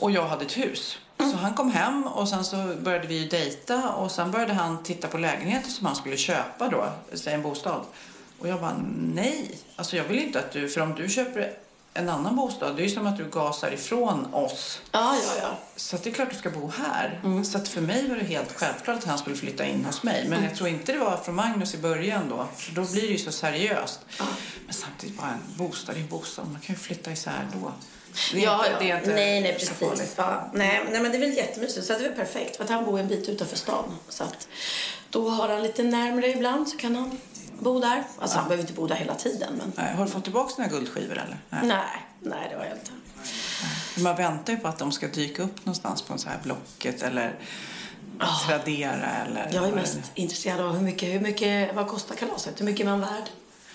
och jag hade ett hus. Mm. Så han kom hem och sen så började vi dejta och sen började han titta på lägenheter som han skulle köpa då, en bostad. Och jag bara, nej, alltså jag vill inte att du, för om du köper en annan bostad, det är ju som att du gasar ifrån oss. Ja, ja, ja. Så det är klart du ska bo här. Mm. Så att för mig var det helt självklart att han skulle flytta in hos mig. Men jag tror inte det var från Magnus i början då. För då blir det ju så seriöst. Men samtidigt bara en bostad är en bostad. Man kan ju flytta isär då. Det är ja, inte, ja. Det är inte nej, nej, precis. Ja, nej, nej, men det är väl jättemysigt. Så det är väl perfekt. För att han bor en bit utanför stan. Så att då har han lite närmare ibland så kan han bo där. Alltså han behöver inte bo där hela tiden. Men Nej, har du fått tillbaka dina guldskivor eller? Nej. nej, nej det har jag inte. Man väntar ju på att de ska dyka upp någonstans på en så här Blocket eller Tradera eller... Jag är mest intresserad av hur mycket, hur mycket, vad kostar kalaset? Hur mycket är man värd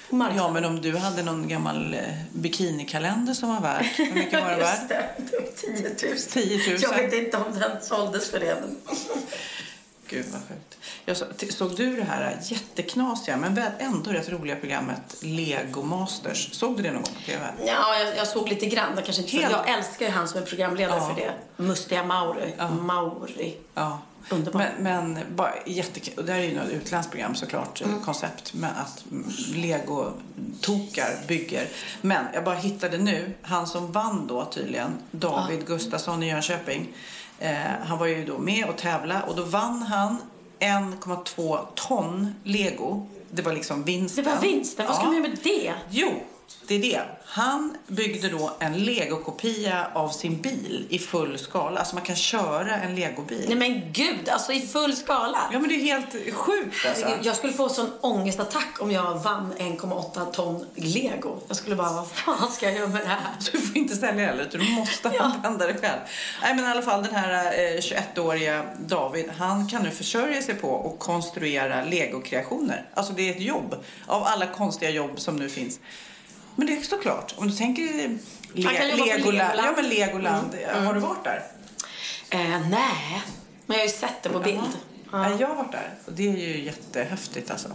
marknaden? Ja, men om du hade någon gammal eh, bikinikalender som var värd, hur mycket var det värd? det, 10 000. 10 000. Jag vet inte om den såldes för det. Gud vad sjukt. Jag så, såg du det här jätteknasiga men väl ändå rätt roliga programmet Lego Masters? Såg du det någon gång på TV? Ja, jag, jag såg lite grann. Jag, kanske inte, Helt- jag älskar ju han som är programledare Ja. för det. Mustiga Mauri. Mauri. Ja. Underbart. Men, men bara jättekul. Och det här är ju något utländskt program såklart, Mm. koncept med att Lego-tokar bygger. Men jag bara hittade nu, han som vann då tydligen, David Gustafsson i Jönköping. Eh, han var ju då med och tävla och då vann han 1,2 ton Lego. Det var liksom Det vinsten. var vinsten. Vad ska man göra med det? Jo, det är det. Han byggde då en legokopia av sin bil i full skala. Alltså man kan köra en legobil. Nej men gud, alltså i full skala. Ja men det är helt sjukt alltså. Jag skulle få sån ångestattack om jag vann 1,8 ton lego. Jag skulle bara, vad fan ska jag göra med det här? Du får inte sälja heller, utan du måste använda det själv. Nej men i alla fall den här eh, 21-åriga David, han kan nu försörja sig på att konstruera legokreationer. Alltså det är ett jobb av alla konstiga jobb som nu finns. Men det är såklart, om du tänker le- Legoland. Ja men Legoland, har du varit där? Eh, nej, men jag har ju sett det på bild. Ja. Jag har varit där och det är ju jättehäftigt alltså.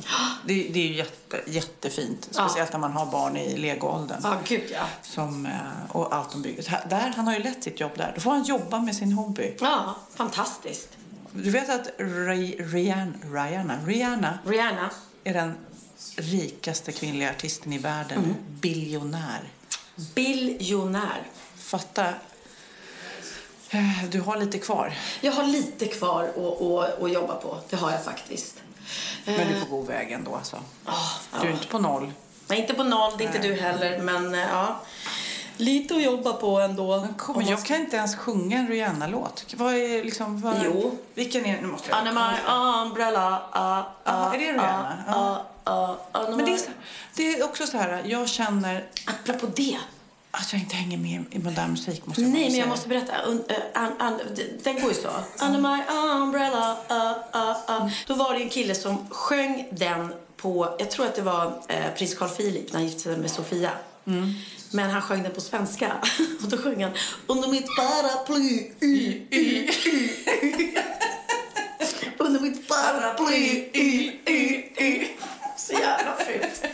Det, det är ju jätte, jättefint. Speciellt när man har barn i legoåldern. Ja, gud ja. Som, eh, och allt de bygger. Där, han har ju lätt sitt jobb där. Då får han jobba med sin hobby. Ja, fantastiskt. Du vet att Ri- Rihanna, Rihanna, Rihanna Rihanna. är den rikaste kvinnliga artisten i världen. Biljonär. Biljonär. Fatta. Eh, Du har lite kvar. Jag har lite kvar att, att, att jobba på. Det har jag faktiskt. Men du är på god väg ändå alltså. Ah, Du är ja. inte på noll. Nej, inte på noll, det är inte du heller. Men eh, ja, lite att jobba på ändå. Kom, Om man jag kan inte ens sjunga en Rihanna-låt. Vad är liksom... Vad, Jo. Vilken är... Nu måste jag... My umbrella. Uh, Ja, är det Rihanna? Ja. Men det är, så- det är också så här, jag känner Apropå det. att jag inte hänger med i modern musik. Måste jag Nej, men jag måste berätta. Den går ju så. Under my umbrella. Uh, uh, uh. Då var det en kille som sjöng den på, jag tror att det var eh, prins Carl Philip när han gifte sig med Sofia. Men han sjöng den på svenska. Och då sjöng han Under mitt paraply. Y, y, y. Under mitt paraply. Y, y, y. Så jävla fult.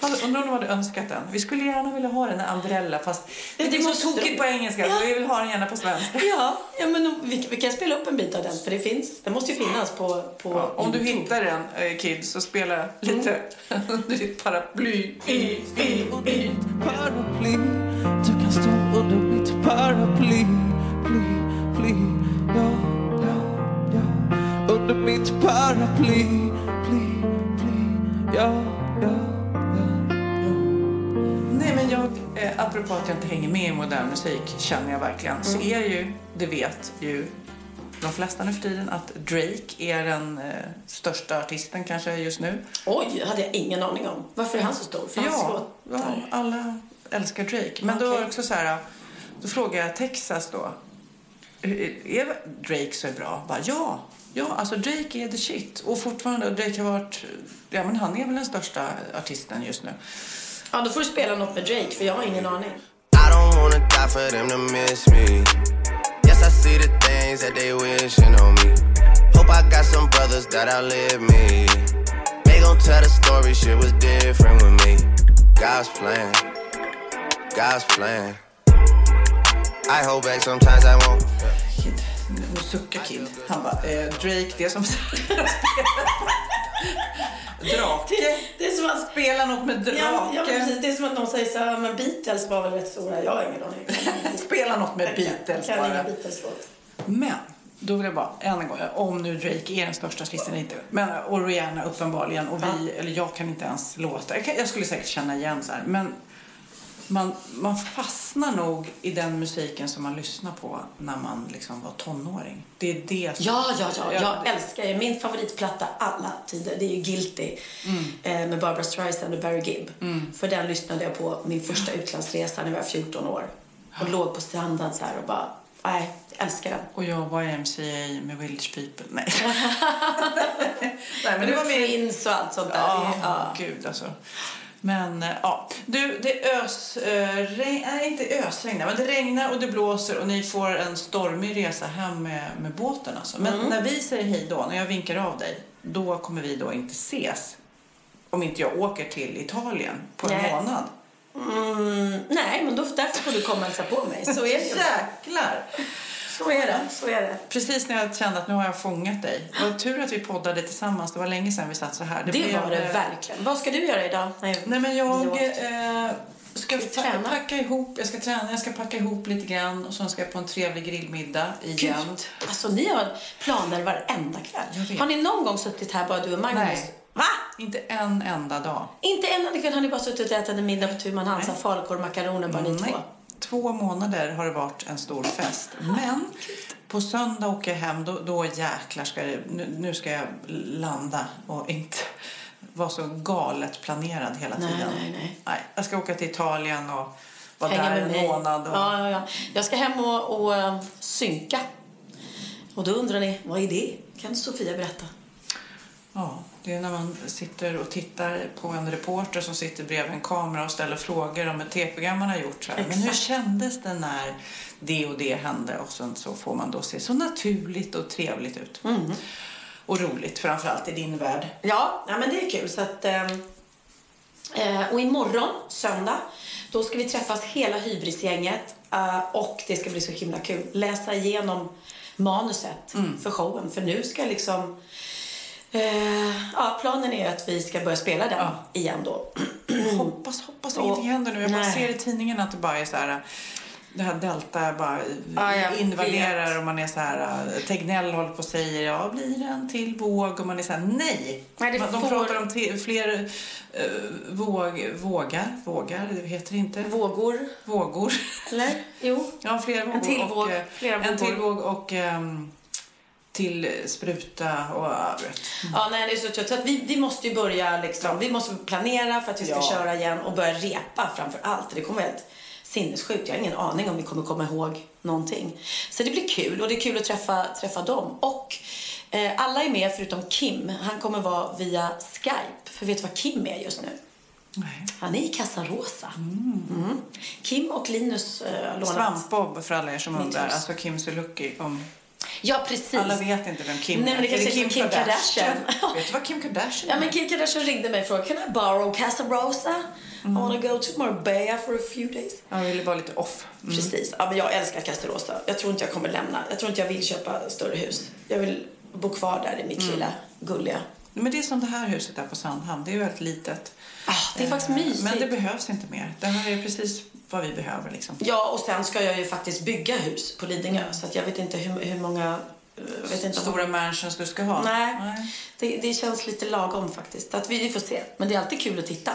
Alltså, Undrar om de hade önskat den. Vi skulle gärna vilja ha den här Umbrella fast det, det är så måste tokigt på engelska Ja. så vi vill ha den gärna på svenska. Ja, ja men vi, vi kan spela upp en bit av den för det finns. Den måste ju finnas på, på Ja, om du hittar den, eh, Kid, så spela lite under ditt paraply. Paraply Du kan stå under mitt paraply Ply, ply, ja, ja, ja Under mitt paraply, apropå att jag inte hänger med i modern musik, känner jag verkligen, så är ju, det vet ju de flesta nu för tiden, att Drake är den eh, största artisten kanske just nu. Oj, hade jag ingen aning om. Varför är han så stor? För Ja, ja, alla älskar Drake. Men då det Okej. också så här, då frågar jag Texas då, är Drake så bra? Bara, ja, ja, alltså Drake är the shit. Och fortfarande, Drake har varit, ja men han är väl den största artisten just nu. Ja, då får du spela något med Drake, för jag har ingen aning. I don't wanna die for them to miss me. Yes, I see the things that they wishing on me. Hope I got some brothers that outlive me. They gon' tell the story, shit was different with me. God's plan, God's plan. I hold back sometimes I won't. Kid, nu suckar Kid. Han bara, eh, Drake, det som Drake. Det, det är som att... Spela något med drake. Ja, ja, precis. Det är som att någon säger så här, men Beatles var väl rätt stora. Jag har ingen aning. Spela något med Beatles kan inga bara. Beatles-låt. Men, då vill jag bara, än en gång, om nu Drake är den största artisten inte. Men, och Rihanna uppenbarligen. Och vi, eller jag kan inte ens låta. Jag, kan, jag skulle säkert känna igen så här. Men man, man fastnar nog i den musiken som man lyssnar på när man liksom var tonåring. Det är det som... Ja, ja, ja. Ja, Jag det- älskar ju min favoritplatta alla tider. Det är ju Guilty eh, med Barbara Streisand och Barry Gibb. För den lyssnade jag på min första utlandsresa när jag var 14 år. Och låg på stranden så här och bara, nej, jag älskar den. Och jag var MCA med Village People. Nej. Nej, men det var min... Prince och allt sånt där. Ja, ja. gud alltså. Men eh, ja, du, det ös... Eh, regn, nej, inte ösregnar, men det regnar och det blåser och ni får en stormig resa hem med, med båten alltså. Men Mm. när vi säger hej då, när jag vinkar av dig, då kommer vi då inte ses. Om inte jag åker till Italien på en Nej. månad. Mm, nej, men då, därför får du komma och hälsa på mig. Så är det. Jäklar! Så är det. Så är det. Precis när jag kände att nu har jag fångat dig. Det var tur att vi poddade tillsammans. Det var länge sedan vi satt så här. Det, blev, var det eh, verkligen. Vad ska du göra idag? Nej, Nej men jag eh, ska du pa- packa ihop, jag ska träna, jag ska packa ihop lite grann och sen ska jag på en trevlig grillmiddag igen. Gud, alltså ni har planer varenda kväll. Har ni någon gång suttit här bara du och Magnus? Nej. Va? Inte en enda dag. Inte en enda kväll har ni bara suttit och ätit en middag på tu man här falukorv och makaroner bara ni två? Två månader har det varit en stor fest. Men på söndag åker jag hem, då, då jäklar ska det, nu, nu ska jag landa och inte vara så galet planerad hela Nej, tiden. nej, nej. Jag ska åka till Italien och vara Hänga där en mig. månad. Och, Ja, ja, ja. Jag ska hem och, och eh, synka. Och då undrar ni, vad är det? Kan Sofia berätta? Ja, det är när man sitter och tittar på en reporter som sitter bredvid en kamera och ställer frågor om ett tv-program man har gjort. Så här. Men hur kändes det när det och det hände? Och sen så får man då se så naturligt och trevligt ut. Mm. Och roligt, framförallt i din värld. Ja, ja men det är kul. Så att, ehm, eh, och imorgon, söndag, då ska vi träffas hela hybrisgänget. eh, och det ska bli så himla kul. Läsa igenom manuset Mm. för showen. För nu ska liksom... Eh, ja, planen är att vi ska börja spela den Ja. igen då. Hoppas, hoppas Och- ingenting händer nu. Jag bara nej. ser i tidningen att det bara är så här... Det här Delta bara Ja, invaderar vet. och man är så här... äh, Tegnell håller på och säger ja, blir det en till våg? Och man är så här nej. Nej, Man- De får- pratar om te- fler äh, våg, vågar, vågar, det heter inte. Vågor, Vågor. eller? Jo. Ja, fler vågor. till och, våg, eh, flera En till vågor. våg och ehm, till spruta och du vet. Ja, nej, det är så trött. Så att vi, vi måste ju börja liksom, vi måste planera för att vi ska Ja. köra igen och börja repa framför allt. Det kommer helt sinnessjukt. Jag har ingen aning om vi kommer komma ihåg någonting. Så det blir kul och det är kul att träffa, träffa dem. Och eh, alla är med förutom Kim. Han kommer vara via Skype. För vet du vad Kim är just nu? Nej. Han är i Casa Rosa. Mm. Kim och Linus eh, har lånat. Svampbob för alla er som undrar. Alltså Kim Sulocki. Om Ja, precis. alla vet inte vem Kim Nej, men det är. Är kanske är som Kim Kardashian. vet du vad Kim Kardashian Ja, är? men Kim Kardashian ringde mig och frågade Can I borrow Casa Rosa? I wanna go to Marbella for a few days. Jag ville vara lite off. Mm. Precis. Ja, men jag älskar Casa Rosa. Jag tror inte jag kommer lämna. Jag tror inte jag vill köpa större hus. Jag vill bo kvar där i mitt lilla gulliga. Men det är som det här huset där på Sandhamn. Det är väldigt litet. Ah, det är faktiskt Eh, mysigt. Men det behövs inte mer. Det här är precis vad vi behöver liksom. Ja, och sen ska jag ju faktiskt bygga hus på Lidingö. Så att jag vet inte hur, hur många jag vet inte om- Stora mansions du ska ha? Nej, Det, det känns lite lagom faktiskt. Att vi, vi får se. Men det är alltid kul att titta.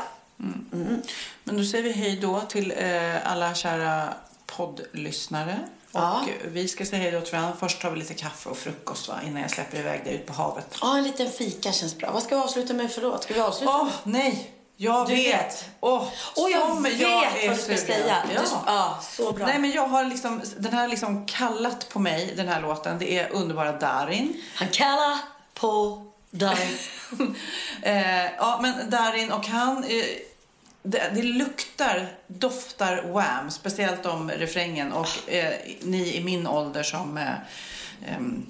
Men då säger vi hej då till eh, alla kära poddlyssnare. Och Ja. vi ska säga hej då till varandra. Först tar vi lite kaffe och frukost va? innan jag släpper iväg dig ut på havet. Ja, en liten fika känns bra. Vad ska vi avsluta med för låt? Ska vi avsluta? Åh, nej! Jag Du vet! vet. Åh, Åh, jag som vet är vad du ska säga. Ja. Du- ja, så bra. Nej, men jag har liksom, den här liksom kallat på mig, den här låten. Det är underbara Darin. Han kallar på dig. Eh, ja, men Darin och han... Eh, det, det luktar, doftar Wham, speciellt om refrängen. Och eh, ni i min ålder som eh, em,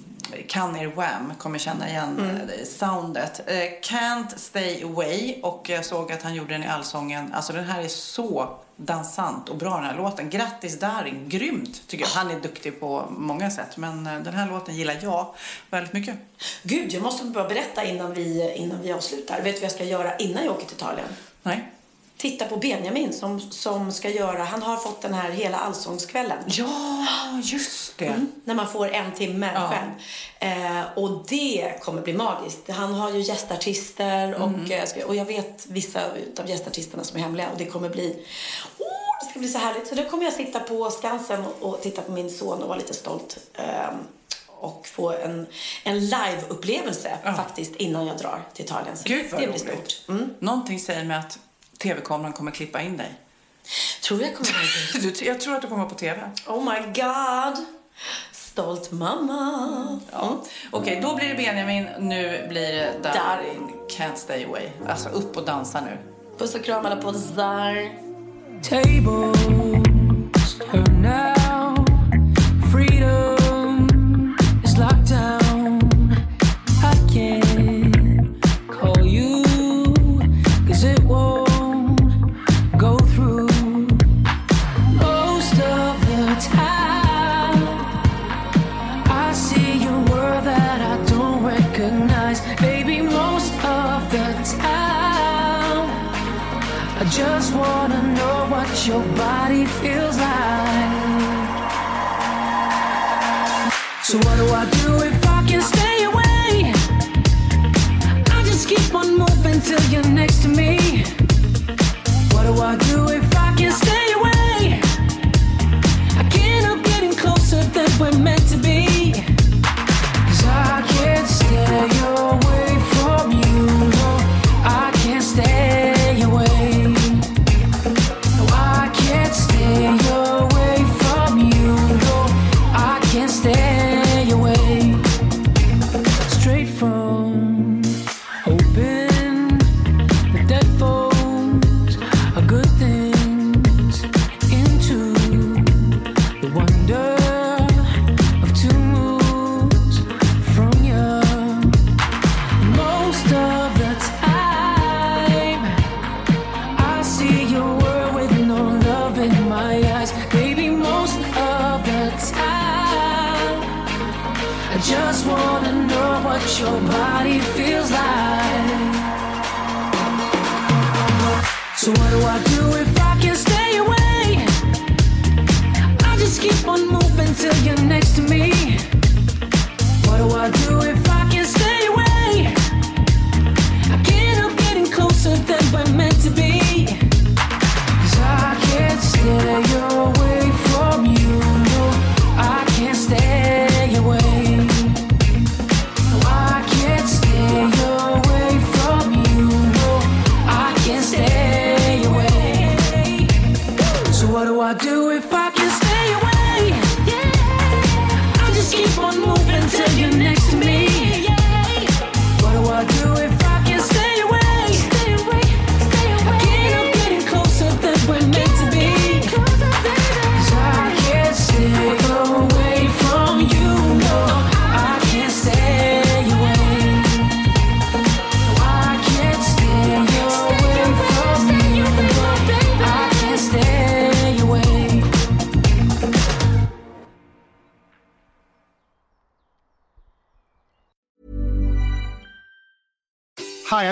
kan er Wham kommer känna igen eh, soundet. Eh, Can't Stay Away och jag såg att han gjorde den i Allsången. Alltså den här är så dansant och bra den här låten. Grattis Darin, grymt tycker jag. Han är duktig på många sätt men eh, den här låten gillar jag väldigt mycket. Gud, jag måste bara berätta innan vi, innan vi avslutar. Vet du vad jag ska göra innan jag åker till Italien? Nej? Titta på Benjamin som, som ska göra, han har fått den här hela allsångskvällen. Ja, just det. Mm, när man får en timme Ja. själv. Eh, och det kommer bli magiskt. Han har ju gästartister och, Mm. eh, och jag vet vissa av gästartisterna som är hemliga och det kommer bli oh, det ska bli så härligt. Så då kommer jag sitta på Skansen och, titta på min son och vara lite stolt. Eh, och få en, en live-upplevelse faktiskt innan jag drar till Italien. Så Gud vad det blir roligt. stort. Mm. Någonting säger mig att tv-kameran kommer klippa in dig. Tror jag kommer att Du, jag tror att du kommer på tv. Oh my god. Stolt mamma. Ja. Okej, då blir det Benjamin. Nu blir det Darin. Darin. Can't stay away. Alltså upp och dansa nu. Puss och kram alla poddar. Tables turn now. Freedom next to me.